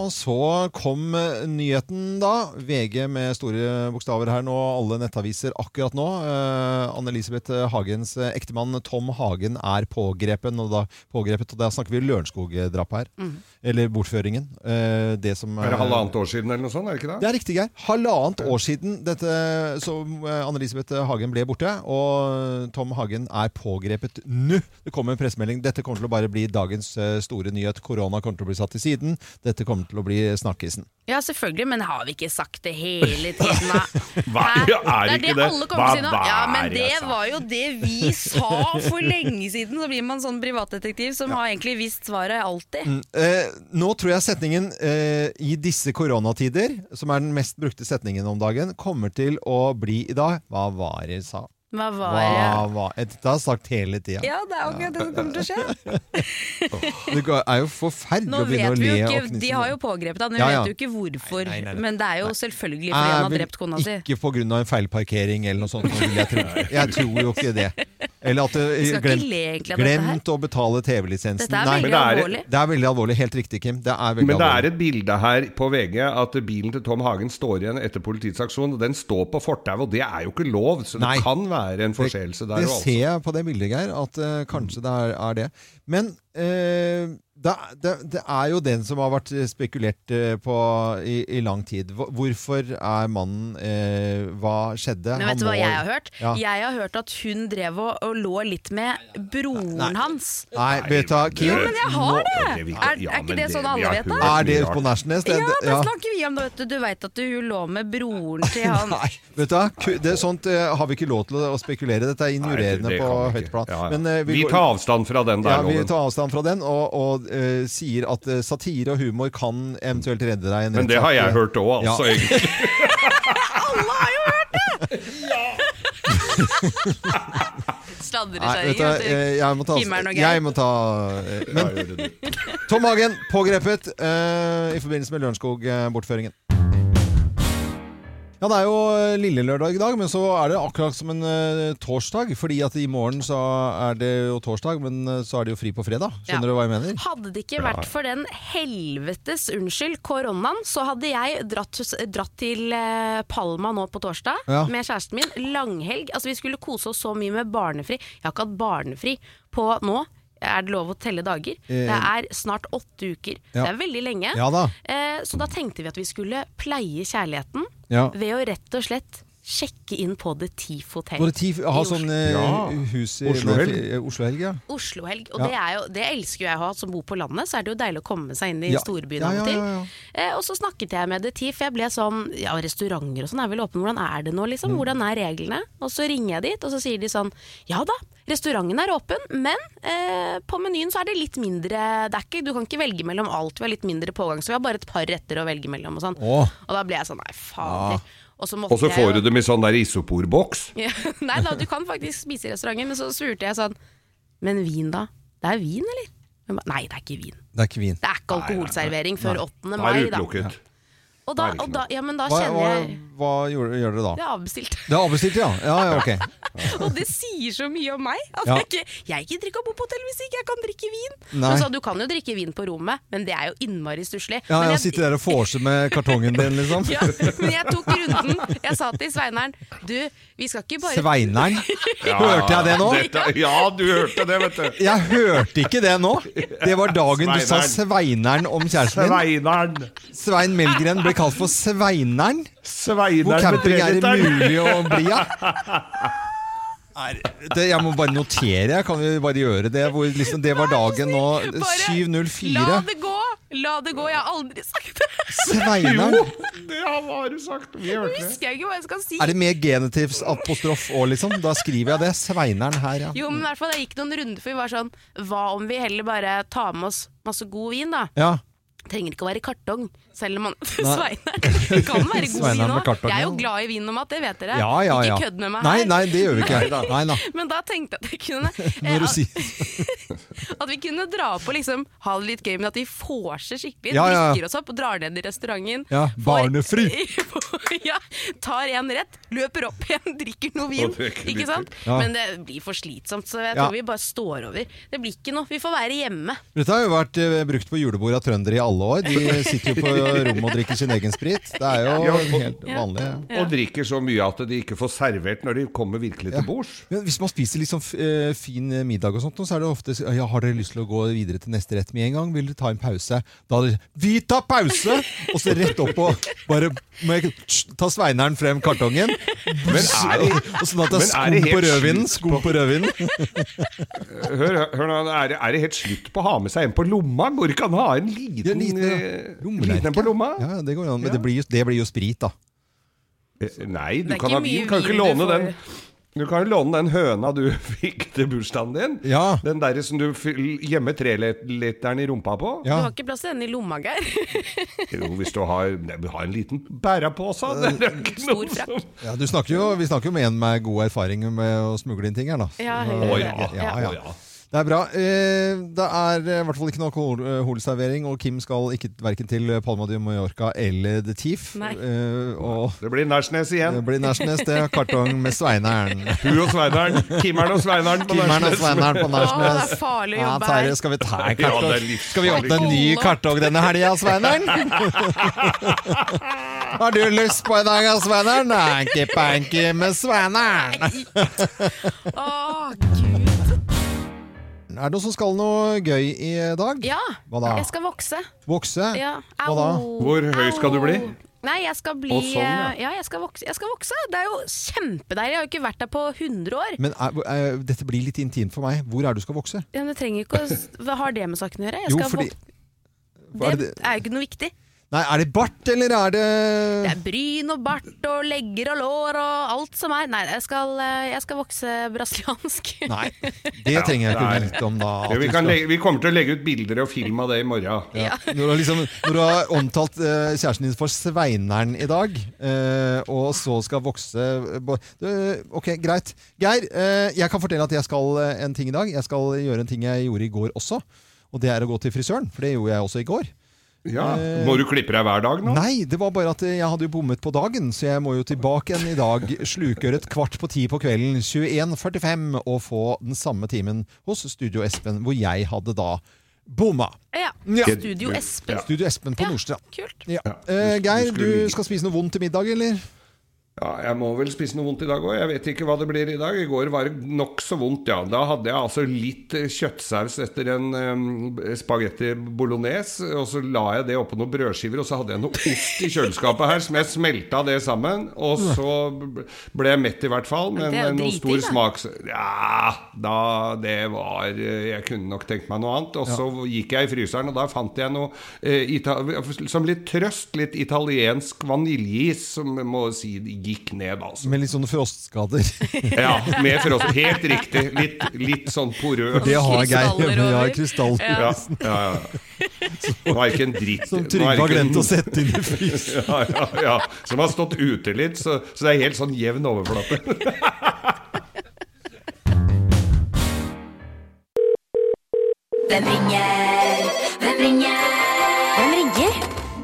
Og så kom nyheten da. VG med store bokstaver her nå, alle nettaviser akkurat nå. Eh, Anne-Elisabeth Hagens eh, ektemann Tom Hagen er pågrepet, og da, pågrepet, og da snakker vi Lørenskog-drapet her. Mhm. Eller bortføringen. Eh, det som Er det halvannet år siden eller noe sånt? er det ikke det? Det er riktig, Geir. Halvannet år siden dette, som eh, Anne-Elisabeth Hagen ble borte, og Tom Hagen er pågrepet nå. Det kommer en pressemelding. Dette kommer til å bare bli dagens eh, store nyhet. Korona kommer til å bli satt til siden. Dette kommer til å bli snakkisen. Ja, selvfølgelig, men har vi ikke sagt det hele tiden, da? Hva? Ja, er det ikke er det det? alle kommer til å si nå. Ja, men det det sa? var jo det vi sa for lenge siden. Så blir man sånn privatdetektiv som har egentlig visst svaret alltid. Mm, eh, nå tror jeg setningen eh, 'i disse koronatider', som er den mest brukte setningen om dagen, kommer til å bli i dag Hva var det jeg sa? Hva var Hva det? var Dette har jeg sagt hele tida. Ja, det er akkurat det som kommer til å skje. Det er jo forferdelig å begynne å le jo og ikke, knise De har jo pågrepet han, vi Ja, ja. vet jo ikke hvorfor. Nei, nei, nei. Men det er jo selvfølgelig fordi han har drept kona si. Ikke pga. en feilparkering eller noe sånt. Jeg, tror, jeg tror jo ikke det. Eller at det skal glemt, ikke glemt å betale TV-lisensen. Dette er veldig Nei, det er- alvorlig. det er veldig alvorlig. Helt riktig, Kim. Det er Men det er et bilde her på VG at bilen til Tom Hagen står igjen etter politiets aksjon. Den står på fortauet, og det er jo ikke lov, så det Nei. kan være en forseelse der. Det det ser jeg på det bildet, Geir, at uh, kanskje det er, er det. Men eh, det, det, det er jo den som har vært spekulert eh, på i, i lang tid. Hvorfor er mannen eh, Hva skjedde? Men vet du hva jeg har hørt? Ja. Jeg har hørt at hun drev og, og lå litt med broren hans. Nei, vet du hva, Kim? Jo, men jeg har det! Er, er ikke det sånn alle vet det? Er det Rart. på Nærsnes? Ja, det- snakker vi om det, vet du. Du veit at hun lå med broren til han. Nei, vet du hva? Det sånt eh, har vi ikke lov til å spekulere. Dette er injurerende Nei, det på høyt plan. Ja, ja. Men, eh, vi vi, tar avstand fra den der Ja, vi tar avstand fra den, og, og eh, sier at eh, satire og humor kan eventuelt redde deg. en Men det har jeg hørt òg, altså. Ja. egentlig. Alle har jo hørt det! Du, inn. eh, jeg må ta. Jeg må ta Men Tom Hagen pågrepet uh, i forbindelse med Lørenskog-bortføringen. Ja, Det er jo eh, lille lørdag i dag, men så er det akkurat som en uh, torsdag. Fordi at i morgen så er det jo torsdag, men eh, så er det jo fri på fredag. Skjønner Ja. du hva jeg mener? Hadde det ikke vært for den helvetes, unnskyld, koronaen, så hadde jeg dratt, dratt til uh, Palma nå på torsdag Ja. med kjæresten min. Langhelg. Altså, vi skulle kose oss så mye med barnefri. Jeg har ikke hatt barnefri på nå. Er det lov å telle dager? Eh. Det er snart åtte uker. Ja. Det er veldig lenge. Ja da. Eh, så da tenkte vi at vi skulle pleie kjærligheten Ja. ved å rett og slett sjekke inn på The Tif Hotel. Både Tif, ha sånn eh, Ja. hus i Oslohelg. Oslohelg, ja. Oslohelg. Og Ja. det, er jo, det elsker jo jeg å ha. Som bor på landet, så er det jo deilig å komme seg inn i Ja. storbyen Ja, av og til. ja, ja. Eh, og så snakket jeg med The Tif. Jeg ble sånn Ja, restauranter og sånn er vel åpne. Hvordan er det nå, liksom? Mm. Hvordan er reglene? Og så ringer jeg dit, og så sier de sånn Ja da, restauranten er åpen, men eh, på menyen så er det litt mindre det er ikke, Du kan ikke velge mellom alt. Vi har litt mindre pågang, så vi har bare et par retter å velge mellom og sånn. Og da ble jeg sånn Nei, fader. Og så måtte Og så får jeg, du dem i sånn der isoporboks. ja, Nei da, du kan faktisk spise i restauranten, men så spurte jeg sånn Men vin, da? Det er vin, eller? Ba, Nei, det er ikke vin. Det er ikke vin. Det er ikke alkoholservering før 8. Da er mai, det da. Og da, og da, ja, men da kjenner jeg hva gjør, gjør dere da? Det er avbestilt. Det er avbestilt, ja? Ja, ja, ok. Og det sier så mye om meg. At Ja. jeg, ikke, jeg ikke drikker bo på hotell hvis ikke jeg kan drikke vin. Nei. Hun du kan jo drikke vin på rommet, men det er jo innmari stusslig. Ja, jeg, jeg- Sitter der og vorser med kartongen din, liksom? ja, men jeg tok runden. Jeg sa til Sveineren Du, vi skal ikke bare Sveineren? Hørte jeg det nå? Dette, ja, du hørte det, vet du. Jeg hørte ikke det nå! Det var dagen du sa Sveineren. Sveineren om kjæresten din. Sveineren. Svein Melgren ble kalt for Sveineren. Hvor Sveineren med camping er det mulig å bli av? Er- Jeg må bare notere, jeg. Kan vi bare gjøre det? Hvor liksom, det var dagen nå. 7.04. La det gå! La det gå, jeg har aldri sagt det! Sveinar. Jo, det har du sagt. Vi hørte det. husker jeg ikke hva jeg skal si. Er det med genitivs apostrof òg, liksom? Da skriver jeg det. Sveineren her, ja. Jo, men i hvert fall, jeg gikk noen runder, for vi var sånn Hva om vi heller bare tar med oss masse god vin, da? ja. Trenger ikke å være i kartong, selv om man Nei. Sveineren kan være god vin òg. Jeg er jo glad i vin og mat, det vet dere. Ja, ja, ja. Ikke kødd med meg Nei, her. nei, det gjør vi ikke. Nei da. Men da tenkte jeg at, jeg kunne, eh, at, at vi kunne dra på liksom, ha det litt gøy, men at vi vorser skikkelig. Ja, ja. Drikker oss opp og drar ned i restauranten. Ja, får- barnefri. ja, tar en rett, løper opp igjen, drikker noe vin. Ikke sant? Ja. Men det blir for slitsomt, så jeg Ja. tror vi bare står over. Det blir ikke noe. Vi får være hjemme. Dette har jo vært eh, brukt på julebord av trøndere i alle år. De sitter jo på rommet og drikker sin egen sprit. Det er jo Ja, og- helt vanlig. Og drikker så mye at de ikke får servert når de kommer virkelig til bords. Men hvis man spiser eh, fin middag og sånt, så er det ofte ja, Har dere lyst til å gå videre til neste rett med en gang? Vil dere ta en pause? Da er det Vi tar pause! Og så rett opp og bare må jeg, ta Sveineren frem kartongen. Men er det, og sånn at det er er skum det på rødvinen. Skum på rødvinen. hør, hør nå, er det, er det helt slutt på å ha med seg en på lomma? Går det ikke an å ha en liten, er liten, ja. eh, liten en på lomma? Ja, det går an. Men Ja. det blir jo, det blir jo sprit, da. Eh, Nei, du kan ha vin. Kan ikke låne den Du kan jo låne den høna du fikk til bursdagen din. Ja. Den der som du gjemmer treliteren i rumpa på. Du har ikke plass til den i lomma, Geir. Jo, hvis du har, du har en liten bærepose. Det er ikke Stor noe frakk. som Ja, du snakker jo, vi snakker jo med en med god erfaring med å smugle inn ting her, da. Ja, Så- ja, ja, ja. ja. Det er bra. Eh, Det er eh, i hvert fall ikke noe alkohol- alkoholservering, og Kim skal ikke verken til Palma de Mallorca eller The Thief. Eh, Og Det blir Nærsnes det blir Nærsnes, det. Er Kartong med Sveineren. Hun og Sveineren. Kimmeren og Sveineren på Nærsnes. Sveineren på Å, det er farlig å Ja, jobbe her. Ja, skal vi ta en Ja, kartong? er. Skal vi åpne en ny kartong denne helga, Sveineren? Har du lyst på en dag, ja, Sveineren? Hanky-panky med Sveineren. Å, gud. Er det noen som skal noe gøy i dag? Ja, Hva da? jeg skal vokse. Vokse? Ja. Hva da? Hvor høy skal du bli? Nei, jeg skal bli sånn, ja. ja. jeg skal vokse. Jeg skal vokse. Det er jo kjempedeilig. Jeg har jo ikke vært der på 100 år. Men er, er, dette blir litt intimt for meg. Hvor er det du skal vokse? Ja, men det trenger ikke å Hva har det med saken å gjøre? Jeg Jo, fordi vok- hva det det- er jo ikke noe viktig. Nei, er det bart, eller er det Det er bryn og bart og legger og lår og alt som er. Nei, jeg skal, eh, jeg skal vokse brasiliansk. Nei, det trenger jeg ikke Nei. vite om da. vi, kan legge, vi kommer til å legge ut bilder og film av det i morgen. Ja. Når, du liksom, når du har omtalt uh, kjæresten din for Sveineren i dag, uh, og så skal vokse du, Ok, greit. Geir, eh, jeg kan fortelle at jeg skal en ting i dag. Jeg skal gjøre en ting jeg gjorde i går også. Og det er å gå til frisøren, for det gjorde jeg også i går. Ja. Eh, Må du klippe deg hver dag nå? Nei, det var bare at jeg hadde jo bommet på dagen, så jeg må jo tilbake igjen i dag. Slukøret kvart på ti på kvelden, 21.45, og få den samme timen hos Studio Espen, hvor jeg hadde da bomma. Ja. Ja. Studio Espen. Studio Espen på Ja, Nordstrand. Kult. Ja. Eh, Geir, du skal spise noe vondt til middag, eller? Ja, jeg må vel spise noe vondt i dag òg. Jeg vet ikke hva det blir i dag. I går var det nokså vondt, ja. Da hadde jeg altså litt eh, kjøttsaus etter en um, spagetti bolognese. Og så la jeg det oppå noen brødskiver, og så hadde jeg noe ost i kjøleskapet her som jeg smelta det sammen. Og så ble jeg mett i hvert fall, men det er jo med noe stor da. smak Ja, da Det var eh, Jeg kunne nok tenkt meg noe annet. Og så gikk jeg i fryseren, og da fant jeg noe eh, ita som litt trøst. Litt italiensk vaniljeis, som må si gikk ned, altså. Med litt sånne frostskader. Ja, med frost. Helt riktig. Litt, litt sånn porøs. Det har Geir. Krystaller Ja, over. krystall. Ja, ja, ja. Var ikke en dritt. Som Trygve har glemt å sette inn i frysen. Ja, ja, ja. Som har stått ute litt, så, så det er helt sånn jevn overflate. Hvem ringer? Hvem ringer?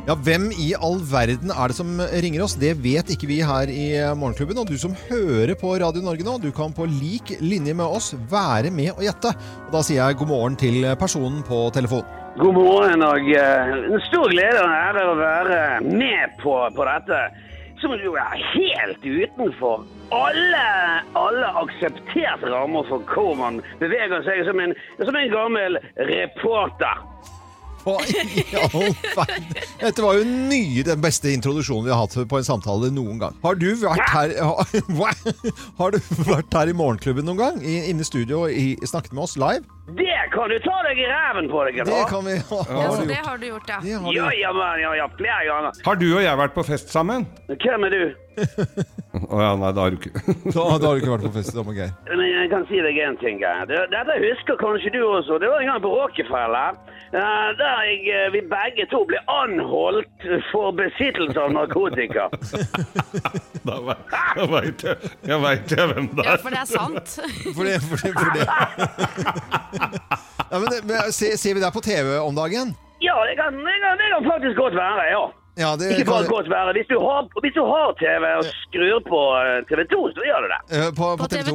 Ja, Hvem i all verden er det som ringer oss? Det vet ikke vi her i Morgenklubben. Og du som hører på Radio Norge nå, du kan på lik linje med oss være med og gjette. Og da sier jeg god morgen til personen på telefon. God morgen og eh, en stor glede og ære å være med på, på dette. Som jo er helt utenfor alle, alle aksepterte rammer for hvor man beveger seg som en, som en gammel reporter. Hva i all verden? Dette var jo nye, den beste introduksjonen vi har hatt på en samtale noen gang. Har du vært her, har, har du vært her i Morgenklubben noen gang? Inne i studio og snakket med oss live? Det kan du ta deg i ræven på deg, Det kan vi ha. Ja, så det har du gjort, ja. Det har du Ja, gjort. ja, men, ja, ja, flere ganger. Har du og jeg vært på fest sammen? Hvem er du? Å ja, nei, da har du ikke Da, da har du ikke vært på fest sammen med Geir. Men jeg kan si deg en ting. Geir. Det- Dette husker kanskje du også. Det var en gang på Rockefeller. eh, Der jeg, eh, vi begge to ble anholdt for besittelse av narkotika. Da ve- da veit jeg, jeg, vet jeg hvem det Ja, er. for det er sant. For det, for det, for det. Ja, men, men, se, ser vi deg på TV om dagen? Ja, det kan, det kan, det kan faktisk godt være, ja. Ja, det Ikke bare kan, godt være. Hvis du har, hvis du har TV og skrur på eh, TV 2, så gjør du det. Eh, på, På TV 2,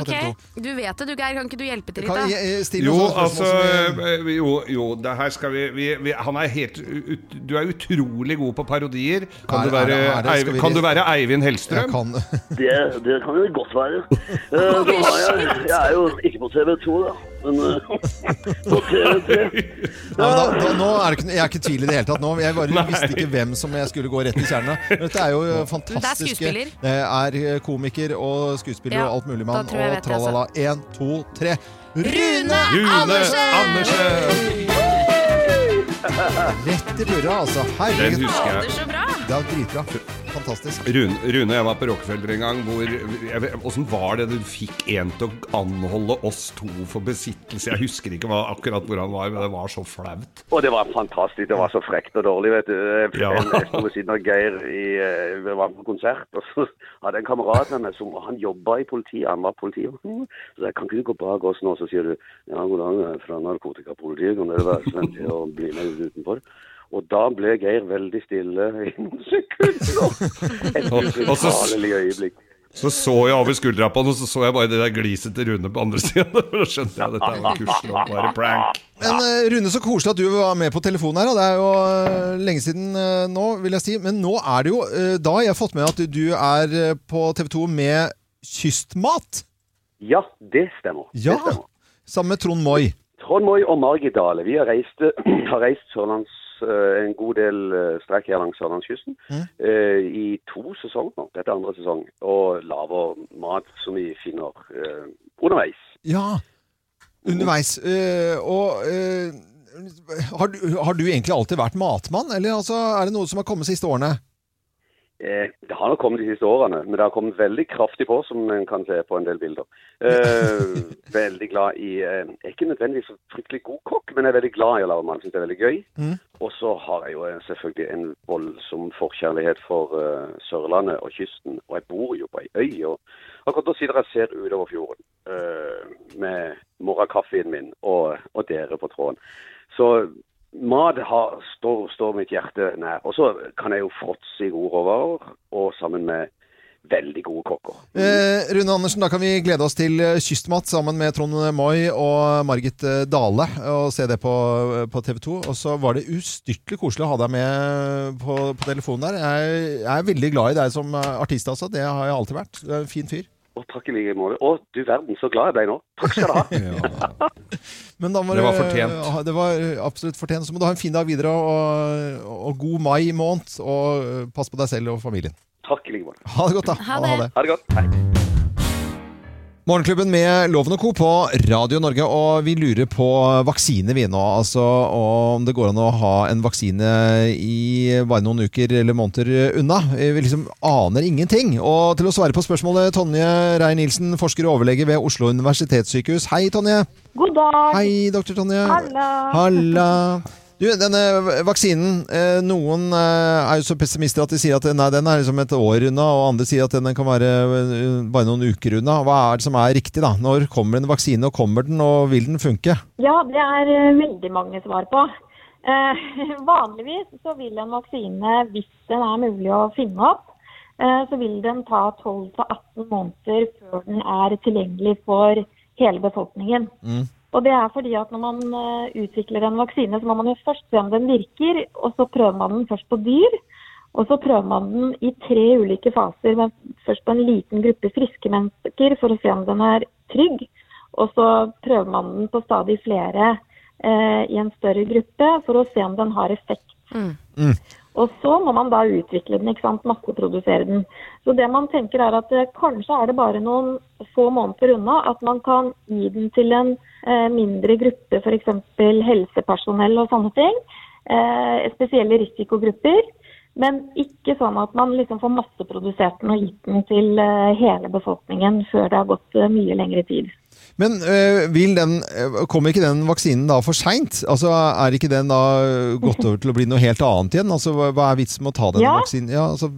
ok. TV 2. Du vet det du, Geir. Kan ikke du hjelpe til litt, da? eh, Jo, altså vi- eh, Jo, jo det her skal vi, vi, vi Han er helt ut, Du er utrolig god på parodier. Kan, Er- du, være, er det- er det- skal kan du være Eivind jeg Hellstrøm? kan Det, det kan jo godt være. uh, jeg, jeg er jo ikke på TV 2, da. Men uh, på TV3. Ja, men da, da, nå er det ikke, jeg er ikke i tvil i det hele tatt nå. Jeg bare visste ikke hvem som jeg skulle gå rett i kjernen av. Men Dette er jo eh, fantastiske. Det er er komiker og skuespiller Ja, og alt mulig mann. Og altså. tralala. Én, to, tre. Rune Rune Andersen! Andersen! Rett i burra, altså. Den husker jeg. Fader, så bra! Det er dritbra. Fantastisk. Rune, Rune og jeg var på Rockefeller en gang. Hvor, jeg Hvordan var det du fikk en til å anholde oss to for besittelse? Jeg husker ikke hva, akkurat hvor han var, men det var så flaut. Og det var fantastisk. Det var så frekt og dårlig, vet du. Jeg, Ja. jeg sto ved siden av Geir i eh, Vi var på konsert, og så hadde jeg en kamerat med meg som Han jobba i politiet, han var politi. Så jeg kan ikke du gå bak oss nå, så sier du ja, god dag, jeg er fra narkotikapolitiet, kan dere være så snill å bli med utenfor? Og da ble Geir veldig stille i noen sekunder. Et Og- og øyeblikk. Så så jeg over skuldra på han, og så så jeg bare det der gliset til Rune på andre siden. Da skjønte jeg at dette var kuselig bare prank. Men eh, Rune, så koselig at du var med på telefonen her. og Det er jo eh, lenge siden eh, nå, vil jeg si. Men nå er det jo Da har jeg fått med at du er på TV 2 med Kystmat. Ja, det stemmer. Ja, Det stemmer. Sammen med Trond Moi. Trond Moi og Margit Dale, vi har reist, har reist Sørlands, en god del eh, strekk her langs Sørlandskysten eh, i to sesonger. Dette er andre sesong. Og lager mat som vi finner eh, underveis. Ja, underveis. Eh, og eh, har, du, har du egentlig alltid vært matmann, eller altså, er det noe som har kommet siste årene? Eh, det har nok kommet de siste årene, men det har kommet veldig kraftig på, som en kan se på en del bilder. Eh, veldig glad i eh, Jeg er ikke nødvendigvis så fryktelig god kokk, men jeg er veldig glad i å lage mat. Syns det er veldig gøy. Mm. Og så har jeg jo eh, selvfølgelig en voldsom forkjærlighet for eh, Sørlandet og kysten. Og jeg bor jo på ei øy. og Akkurat nå sitter jeg og ser utover fjorden eh, med morgenkaffen min og, og dere på tråden. Så mat står, står mitt hjerte nær. Og så kan jeg jo fråtse i gode råvarer, og sammen med veldig gode kokker. Eh, Rune Andersen, da kan vi glede oss til eh, kystmat sammen med Trond Moi og Margit eh, Dale. Og se det på, på TV 2. Og så var det ustyrtelig koselig å ha deg med på, på telefonen der. Jeg, jeg er veldig glad i deg som eh, artist, altså. Det har jeg alltid vært. Du er en fin fyr. Og takk i like måte. Å, du verden, så glad jeg ble nå. Takk skal du ha. Men da må Det var fortjent. Det var absolutt fortjent. Så må du ha en fin dag videre, og, og god mai måned. Og eh, pass på deg selv og familien. Takk i like måte. Ha det godt, da. Ha det. Ha det godt. Hei. Morgenklubben med Loven og Co. på Radio Norge, og vi lurer på vaksine vi nå. Altså om det går an å ha en vaksine i bare noen uker eller måneder unna. Vi liksom aner ingenting. Og til å svare på spørsmålet, Tonje Reier-Nilsen, forsker og overlege ved Oslo universitetssykehus. Hei, Tonje. God dag. Hei, doktor Tonje. Halla. Halla. Du, denne vaksinen, eh, noen eh, er jo så pessimister at de sier at nei, den er liksom et år unna, og andre sier at den kan være eh, bare noen uker unna. Hva er det som er riktig da? Når kommer en vaksine, og kommer den, og vil den funke? Ja, det er veldig mange svar på. Eh, vanligvis så vil en vaksine, hvis den er mulig å finne opp, eh, så vil den ta 12-18 måneder før den er tilgjengelig for hele befolkningen. Og det er fordi at når man eh, utvikler en vaksine, så må man jo først se om den virker, og så prøver man den først på dyr. Og så prøver man den i tre ulike faser. Men først på en liten gruppe friske mennesker for å se om den er trygg. Og så prøver man den på stadig flere eh, i en større gruppe for å se om den har effekt. Og så må man da utvikle den, ikke sant, masseprodusere den. Så det man tenker er at eh, kanskje er det bare noen få måneder unna at man kan gi den til en eh, mindre gruppe, f.eks. helsepersonell og sånne ting. Eh, spesielle risikogrupper. Men ikke sånn at man liksom får masseprodusert den og gitt den til hele befolkningen før det har gått mye lengre tid. Men øh, vil den, øh, kommer ikke den vaksinen da for seint? Altså, er ikke den da gått over til å bli noe helt annet igjen? Altså, hva er vitsen med å ta denne Ja. vaksinen? Ja, altså,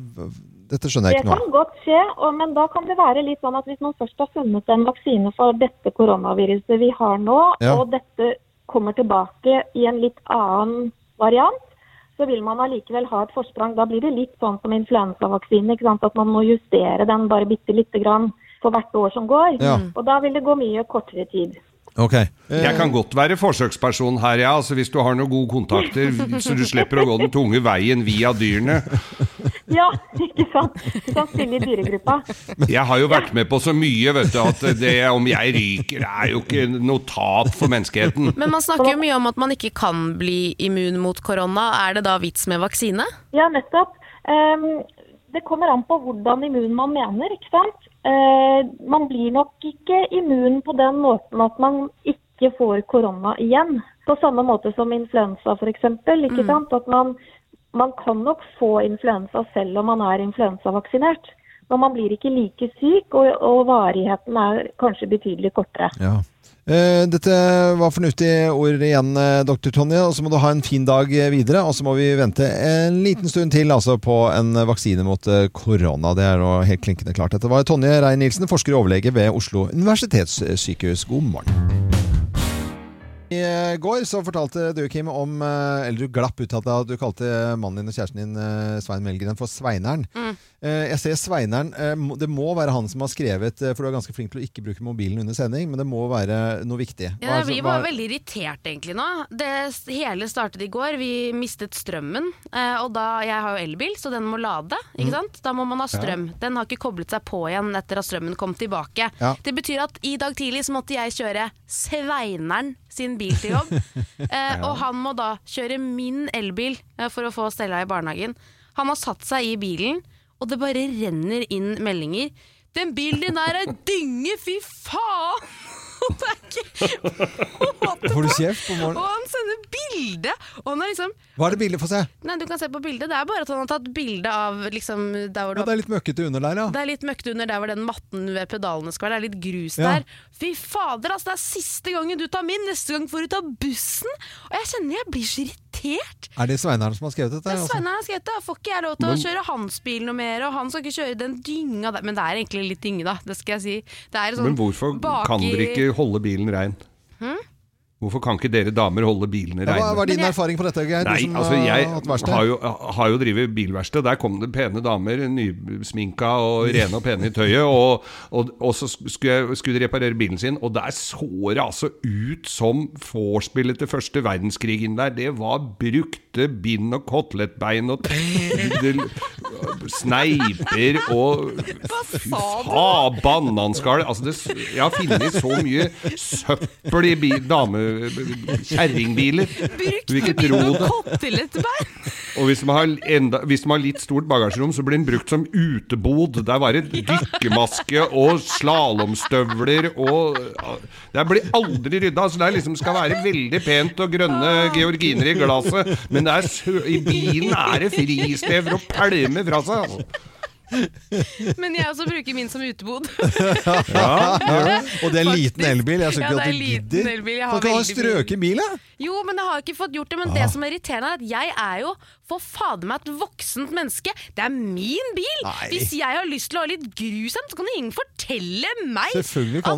dette skjønner jeg Det ikke noe kan av. godt skje, og, men da kan det være litt sånn at hvis man først har funnet en vaksine for dette koronaviruset vi har nå, Ja. og dette kommer tilbake i en litt annen variant, så vil man allikevel ha et forsprang. Da blir det litt sånn som influensavaksinen, at man må justere den bare bitte lite grann for hvert år som går. Ja. Og da vil det gå mye kortere tid. Ok. Jeg kan godt være forsøksperson her, ja. Altså, hvis du har noen gode kontakter, så du slipper å gå den tunge veien via dyrene. Ja, ikke sant? Du kan spille i dyregruppa. Jeg har jo vært med på så mye, vet du, at det om jeg ryker, det er jo ikke noe tap for menneskeheten. Men man snakker jo mye om at man ikke kan bli immun mot korona. Er det da vits med vaksine? Ja, nettopp. Ehm, det kommer an på hvordan immun man mener, ikke sant. Eh, man blir nok ikke immun på den måten at man ikke får korona igjen. På samme måte som influensa f.eks. Ikke sant? At man, man kan nok få influensa selv om man er influensavaksinert. Men man blir ikke like syk, og, og varigheten er kanskje betydelig kortere. Ja. Eh, dette var fornuftige ord igjen, doktor dr. Tonje. Og så må du ha en fin dag eh, videre. Og så må vi vente en liten stund til altså, på en vaksine mot eh, korona. Det er nå helt klinkende klart. Dette var Tonje Rein-Nielsen, forsker og overlege ved Oslo universitetssykehus. God morgen. I eh, går så fortalte du, Kim, om eh, Eller du glapp ut at du kalte mannen din og kjæresten din, eh, Svein Melgren, for Sveineren. Mm. Jeg ser Sveineren Det må være han som har skrevet For du er ganske flink til å ikke bruke mobilen under sending, men det må være noe viktig. Ja, vi var veldig irritert egentlig nå. Det hele startet i går. Vi mistet strømmen. Og da, jeg har jo elbil, så den må lade. Ikke Mm. sant? Da må man ha strøm. Den har ikke koblet seg på igjen etter at strømmen kom tilbake. Ja. Det betyr at i dag tidlig så måtte jeg kjøre Sveineren sin bil til jobb. eh, Og han må da kjøre min elbil eh, for å få Stella i barnehagen. Han har satt seg i bilen, og det bare renner inn meldinger. Den bilen din er ei dynge, fy faen! det er ikke Får du kjeft på Og han sender bilde! Og han er liksom Hva er det bildet? Få se. Nei, du kan se på bildet. Det er bare at han har tatt bilde av liksom der hvor Ja, det, det er litt møkkete under der, ja. det er litt møkkete under der hvor den matten ved pedalene skal være. Det er litt grus Ja. der. Fy fader, altså! Det er siste gangen du tar min, neste gang får du ta bussen! Og jeg kjenner jeg blir så irritert. Er det Sveinaren som har skrevet dette? Det er altså? Sveineren har skrevet det. Får ikke jeg lov til å kjøre hans bil noe mer, og han skal ikke kjøre den dynga der. Men det er egentlig litt dynge, da. Det skal jeg si. Det er sånn Men hvorfor baki- kan dere ikke holde bilen rein? Hm? Hvorfor kan ikke dere damer holde bilene Ja, reine? hva er din erfaring på dette, Geir? Du Nei, som altså jeg har jo, har jo drevet bilverksted. Der kom det pene damer, nysminka og rene og pene i tøyet. Og, og, og så skulle, jeg, skulle de reparere bilen sin, og der så det altså ut som vorspielet til første verdenskrigen der. Det var brukte bind og kotelettbein og sneiper og Fy faen, bananskall. Altså det, jeg har funnet så mye søppel i damekjerringbiler dame- kjerringbiler. Ikke tro det. Kotelettbein! Og hvis man, har enda, hvis man har litt stort bagasjerom, så blir den brukt som utebod. Der var det dykkermaske og slalåmstøvler og Det blir aldri rydda. Så det liksom skal være veldig pent og grønne georginer i glasset, men det er i bilen er det fristed for å pælme fra seg. Altså. Men jeg også bruker min som utebod. Ja, ja. Og det er en liten elbil. Jeg syns Ja, ikke at du gidder. Jeg Kan ha en strøken bil, da? Jo, men jeg har ikke fått gjort det. Men Ah. det som er irriterende, er at jeg er jo for fader meg et voksent menneske. Det er min bil! Nei. Hvis jeg har lyst til å ha litt grus så kan ingen fortelle meg at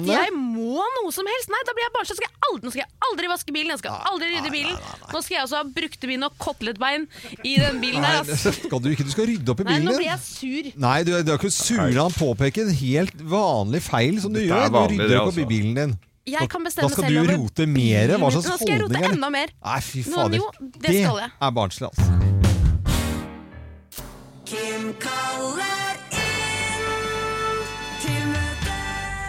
det. jeg må noe som helst. Nei, da blir jeg bare så skal jeg aldri, nå skal jeg aldri vaske bilen, jeg skal aldri rydde bilen. Nå skal jeg også ha brukte bind og kotelettbein i den bilen her. der. skal du ikke. Du skal rydde opp i bilen. Nei, nå blir jeg sur. Nei, du, du er ikke sur. Han påpeker en helt vanlig feil som du Dette gjør. er Du rydder opp i altså. bilen din. Jeg kan Da skal selv du rote mer. Hva slags Nå skal jeg rote holdning er det? enda mer. Nei, fy fader. jo, det skal jeg. er barnslig, altså. Kim kaller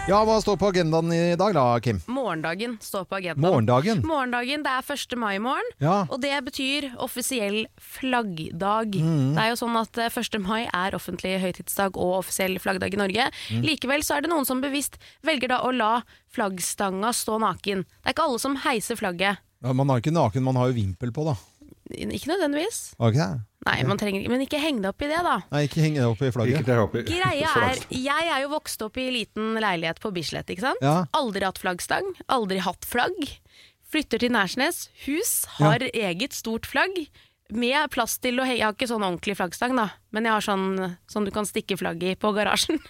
Ja, hva står på agendaen i dag da, Kim? Morgendagen står på agendaen. Morgendagen? Morgendagen, Det er 1. mai i morgen, Ja. og det betyr offisiell flaggdag. Mm. Det er jo sånn at eh, 1. mai er offentlig høytidsdag og offisiell flaggdag i Norge. Mm. Likevel så er det noen som bevisst velger da å la flaggstanga stå naken. Det er ikke alle som heiser flagget. Ja, man har ikke naken, man har jo vimpel på, da. Ikke nødvendigvis. Okay. Nei, man trenger, men ikke heng deg opp i det, da. Nei, ikke heng deg opp i flagget. Ikke opp i Greia er, Jeg er jo vokst opp i liten leilighet på Bislett. ikke sant? Ja. Aldri hatt flaggstang, aldri hatt flagg. Flytter til Nærsnes. Hus har eget stort flagg. Med plass til å henge. Jeg har ikke sånn ordentlig flaggstang, da, men jeg har sånn, sånn du kan stikke flagget i på garasjen.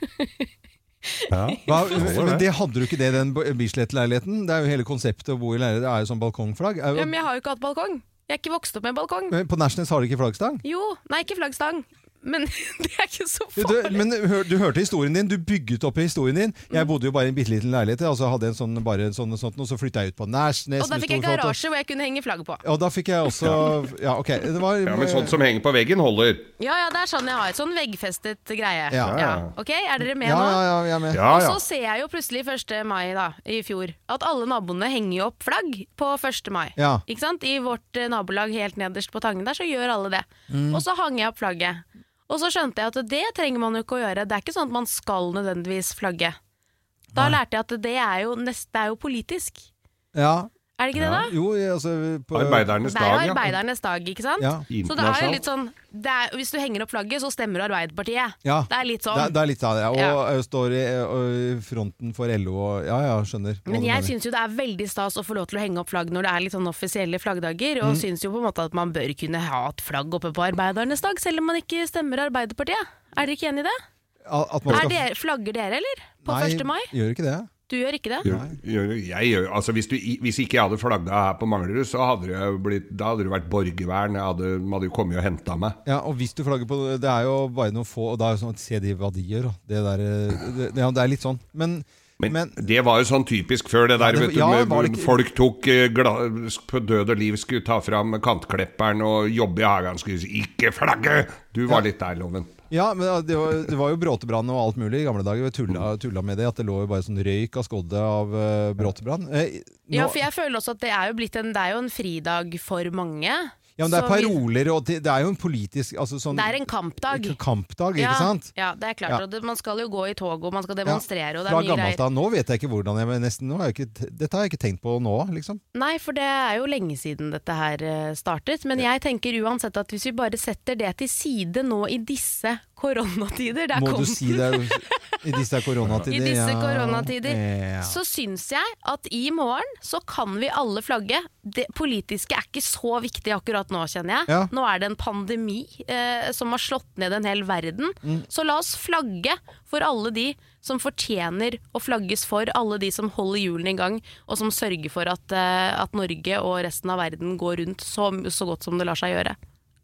Hva, men det hadde du ikke det i den Bislett-leiligheten? Det er jo hele konseptet å bo i leilighet. Det er jo sånn balkongflagg. Er jo, Ja, men jeg har jo ikke hatt balkong. Jeg er ikke vokst opp med balkong. Men På Nationals har de ikke flaggstang? Jo, nei, ikke flaggstang. Men det er ikke så Du, farlig. men hør, du hørte historien din, du bygget opp historien din. Jeg bodde jo bare i en bitte liten leilighet, og så hadde en sånn, bare en sånn, og sånt, og så flytta jeg ut på Nærsnes. Og da fikk jeg flott- garasje hvor jeg kunne henge flagget på. Og da fikk jeg også Ja, ok. Det var, Ja, men sånt som henger på veggen, holder. Ja, ja, det er sånn jeg har. Sånn veggfestet greie. Ja. Ja. Ok, Er dere med Ja, nå? ja, ja, jeg er med. Ja, Og så ser jeg jo plutselig 1. mai da, i fjor at alle naboene henger opp flagg på 1. mai. Ja. Ikke sant? I vårt eh, nabolag helt nederst på Tangen der, så gjør alle det. Mm. Og så hang jeg opp flagget. Og så skjønte jeg at det trenger man jo ikke å gjøre. Det er ikke sånn at man skal nødvendigvis flagge. Da lærte jeg at det er jo, nest, det er jo politisk. Ja. Er det ikke det, da? Jo, altså på, Arbeidernes Det er jo arbeidernes dag, ikke sant? Ja. Så det er jo litt sånn det er, Hvis du henger opp flagget, så stemmer du Arbeiderpartiet. Ja. Det er litt sånn. Det, det er litt av det. Og Ja. jeg står i og fronten for LO og Ja, ja, skjønner. Men jeg syns jo det er veldig stas å få lov til å henge opp flagg når det er litt sånn offisielle flaggdager, og Mm. syns jo på en måte at man bør kunne ha et flagg oppe på arbeidernes dag, selv om man ikke stemmer Arbeiderpartiet. Er dere ikke enig i det? At man Er skal- dere, flagger dere, eller? På Nei, 1. mai? gjør ikke det. Du gjør ikke det? Gjør, gjør, jeg gjør, altså hvis, du, hvis ikke jeg hadde flagga her på Manglerud, så hadde det, blitt, da hadde det vært borgervern. Jeg hadde, de hadde jo kommet og henta meg. Ja, og hvis du flagger på Det er jo bare noen få, og da er det sånn Se de hva de gjør, det der det, det, det er litt sånn. Men, Men, det var jo sånn typisk før, det Ja, der. det- vet du, med, ikke- Folk tok eh, på død og liv, skulle ta fram kantklipperen og jobbe i hagen. Skulle si 'ikke flagge'! Du var litt der, Loven. Ja, men det var, det var jo bråtebrann og alt mulig i gamle dager. Vi tulla, tulla med det, at det lå jo bare sånn røyk av skoddet av uh, bråtebrann. Eh, nå- Ja, for jeg føler også at det er jo blitt en, det er jo en fridag for mange. Ja, men det er paroler, og det, det er jo en politisk altså sånn, Det er en kampdag. Kampdag, ikke ja, sant? Ja, det er klart. Ja. Det, man skal jo gå i tog, og man skal demonstrere, og det Fra er mye gammelt av. Nå vet jeg ikke hvordan jeg nesten, jeg ikke, Dette har jeg ikke tenkt på nå, liksom. Nei, for det er jo lenge siden dette her eh, startet. Men jeg tenker uansett at hvis vi bare setter det til side nå i disse koronatider det er Må kom- du si det i disse koronatider? I disse ja. koronatider Ja. så syns jeg at i morgen så kan vi alle flagge. Det politiske er ikke så viktig akkurat nå, kjenner jeg. Ja. Nå er det en pandemi eh, som har slått ned en hel verden. Mm. Så la oss flagge for alle de som fortjener å flagges for. Alle de som holder hjulene i gang, og som sørger for at, eh, at Norge og resten av verden går rundt så, så godt som det lar seg gjøre.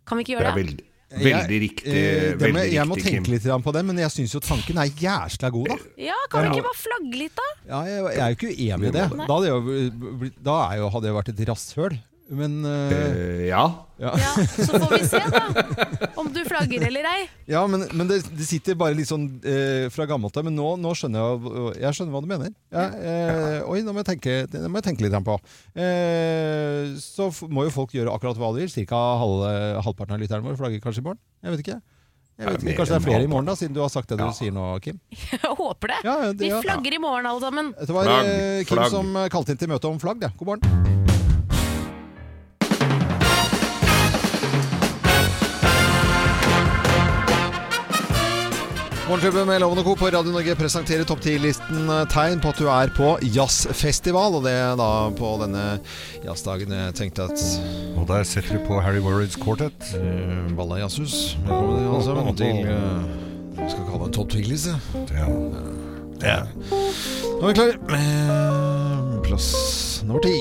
Kan vi ikke Det gjøre er det? Veldig, riktig, Jeg, det veldig jeg må riktig, Kim. tenke litt på det, men jeg syns jo tanken er jæsla god, da. Ja, kan vi ikke bare flagge litt, da? Ja, jeg, jeg er jo ikke uenig i det. Da hadde jeg, jo da er jo, hadde jeg vært et rasshøl. Men uh, ja. ja. Så får vi se, da. Om du flagger eller ei. Ja, men, men det, det sitter bare litt sånn eh, fra gammelt av. Men nå, nå skjønner jeg Jeg skjønner hva du mener. Ja, eh, oi, nå må jeg tenke, det må jeg tenke litt på. Eh, så f- må jo folk gjøre akkurat hva de vil. Cirka Halv, halvparten av lytterne våre flagger kanskje i morgen. Jeg vet ikke. Jeg vet ikke. Kanskje det er flere i morgen, da, siden du har sagt det du sier nå, Kim. Jeg håper det. Ja, det- Vi ja. flagger i morgen, alle sammen. Det var Flagg, eh, Kim flagg. som kalte inn til møte om flagg. Det. God morgen. Morgenklubben med Lovende Co. på Radio Norge presenterer topp 10-listen eh, tegn på at du er på jazzfestival. Og det er da på denne jazzdagen jeg tenkte at Og der setter du på Harry Warrids Quartet. uh, Balla Jazzhus. Velkommen alle sammen til uh, Vi skal kalle det en topp 10-liste. Ja. Ja. Nå er vi klare med plass nummer ti.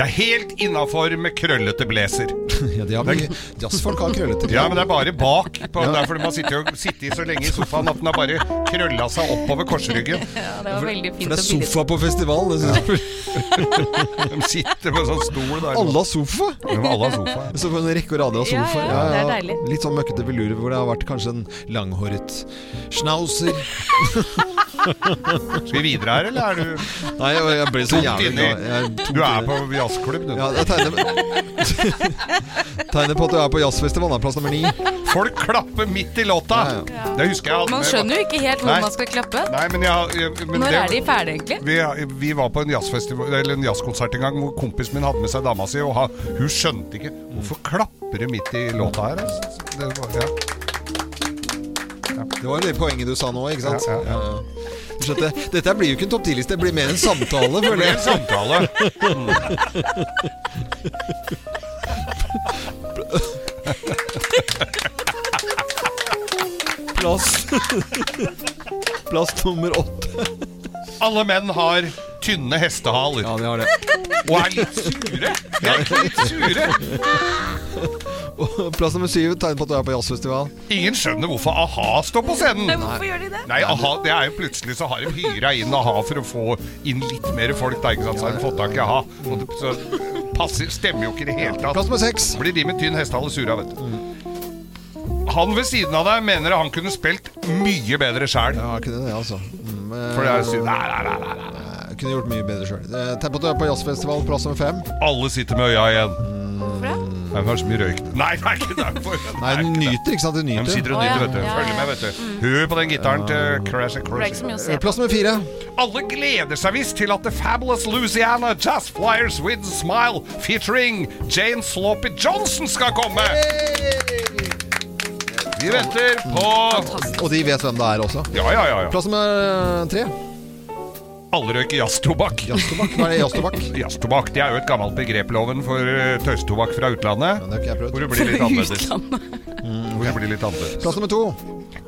Det er helt innafor med krøllete blazer. Ja, de har mye Jazzfolk har krøllete Ja, men det er bare bak. På, ja. Derfor man sitter jo sitter så lenge i sofaen at den har bare krølla seg oppover korsryggen. Ja, det var veldig fint For det er sofa på festival. Det synes jeg. De sitter på sånn stol der. Alle har sofa! Ja, alle har sofa. Så på en rekke og rader av Ja, sofa. ja, det er deilig. Litt sånn møkkete velurer hvor det har vært kanskje en langhåret schnauzer. Skal vi videre her, eller er du Nei, jeg, jeg ble så jævlig inni. glad. Jeg Du er på jazzklubb, du. Ja, jeg tegner, tegner på at du er på jazzfestival. da, Plass nummer ni. Folk klapper midt i låta! Ja, Det husker jeg Man skjønner jo ikke helt hvor Nei. man skal klappe. Nei, men jeg, jeg men Når det- er de ferdige, egentlig? Vi, vi var på en, eller en jazzkonsert en gang hvor kompisen min hadde med seg dama si, og ha, hun skjønte ikke Hvorfor klapper det midt i låta her? altså? Det var, ja. Det var det poenget du sa nå, ikke sant? Ja, ja, ja. Du Dette blir jo ikke en topp 10-liste, det blir mer en samtale, føler jeg. en samtale. Plass Plass nummer åtte. Alle menn har tynne hestehaler. Ja, de har det. Og er litt sure. De er litt sure. Plass nummer syv tegn på at du er på jazzfestival. Ingen skjønner hvorfor a-ha står på scenen. Hvorfor gjør de det? Nei, a-ha, det er jo plutselig så har de hyra inn a-ha for å få inn litt mer folk. Da, ikke sant? Så har de fått tak i a-ha. Og det, så passer, stemmer jo ikke i det hele tatt. Plass nummer seks. Blir de med tynn hestehale sura, vet du. Han ved siden av deg mener han kunne spilt mye bedre sjæl. Ja, ikke det, altså. Mm, eh, For det er synd. Nei, nei, nei, nei, nei. Kunne gjort mye bedre sjøl. Tempoet på at er på jazzfestival, plass nummer fem. Alle sitter med øya igjen. Hvorfor det? Er kanskje mye røyk. Nei, det er ikke derfor. Nei, du nyter, ikke sant? Du De sitter og nyter, vet du. Følger med, vet du. Hør på den gitaren til Crash and Crash. Plass nummer fire. Alle gleder seg visst til at The Fabulous Louisiana Jazz Flyers with Smile featuring Jane Sloppy Johnson skal komme. Vi venter på Og de vet hvem det er også. Ja, ja, ja. ja. Plass nummer tre. Alle røyker jazztobakk. Jazztobakk. Hva er det jazztobakk? Jazztobakk det er jo et gammelt begreploven for eh, tøystobakk fra utlandet. Men det har ikke jeg Hvor det blir litt annerledes. Hvor det blir litt annerledes. Plass nummer to.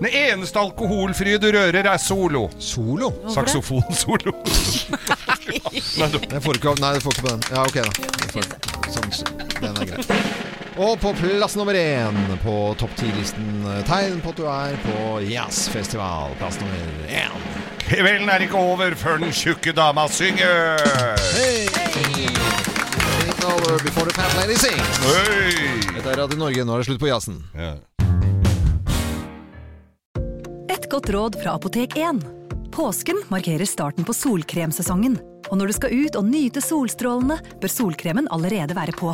Den eneste alkoholfrie du rører, er solo. Solo? Saksofonsolo. Nei, du- Jeg får ikke, nei, du får ikke på den. Ja, ok da. Sånn, den er grei. Og på plass nummer én på topp ti-listen tegn på at du er på jazzfestival. Plass nummer én. Kvelden er ikke over før den tjukke dama synger. Hey! Hey. over before the fat lady sings. Hey! Dette er Radio Norge. Nå er det slutt på jazzen. Ja. Et godt råd fra Apotek 1. Påsken markerer starten på solkremsesongen. Og når du skal ut og nyte solstrålene, bør solkremen allerede være på.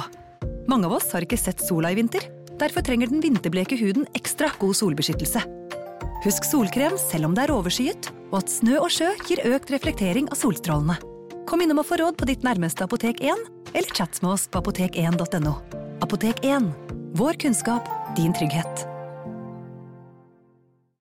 Mange av oss har ikke sett sola i vinter. Derfor trenger den vinterbleke huden ekstra god solbeskyttelse. Husk solkrem selv om det er overskyet, og at snø og sjø gir økt reflektering av solstrålene. Kom innom og få råd på ditt nærmeste Apotek 1, eller chat med oss på apotek1.no. Apotek 1. Vår kunnskap, din trygghet.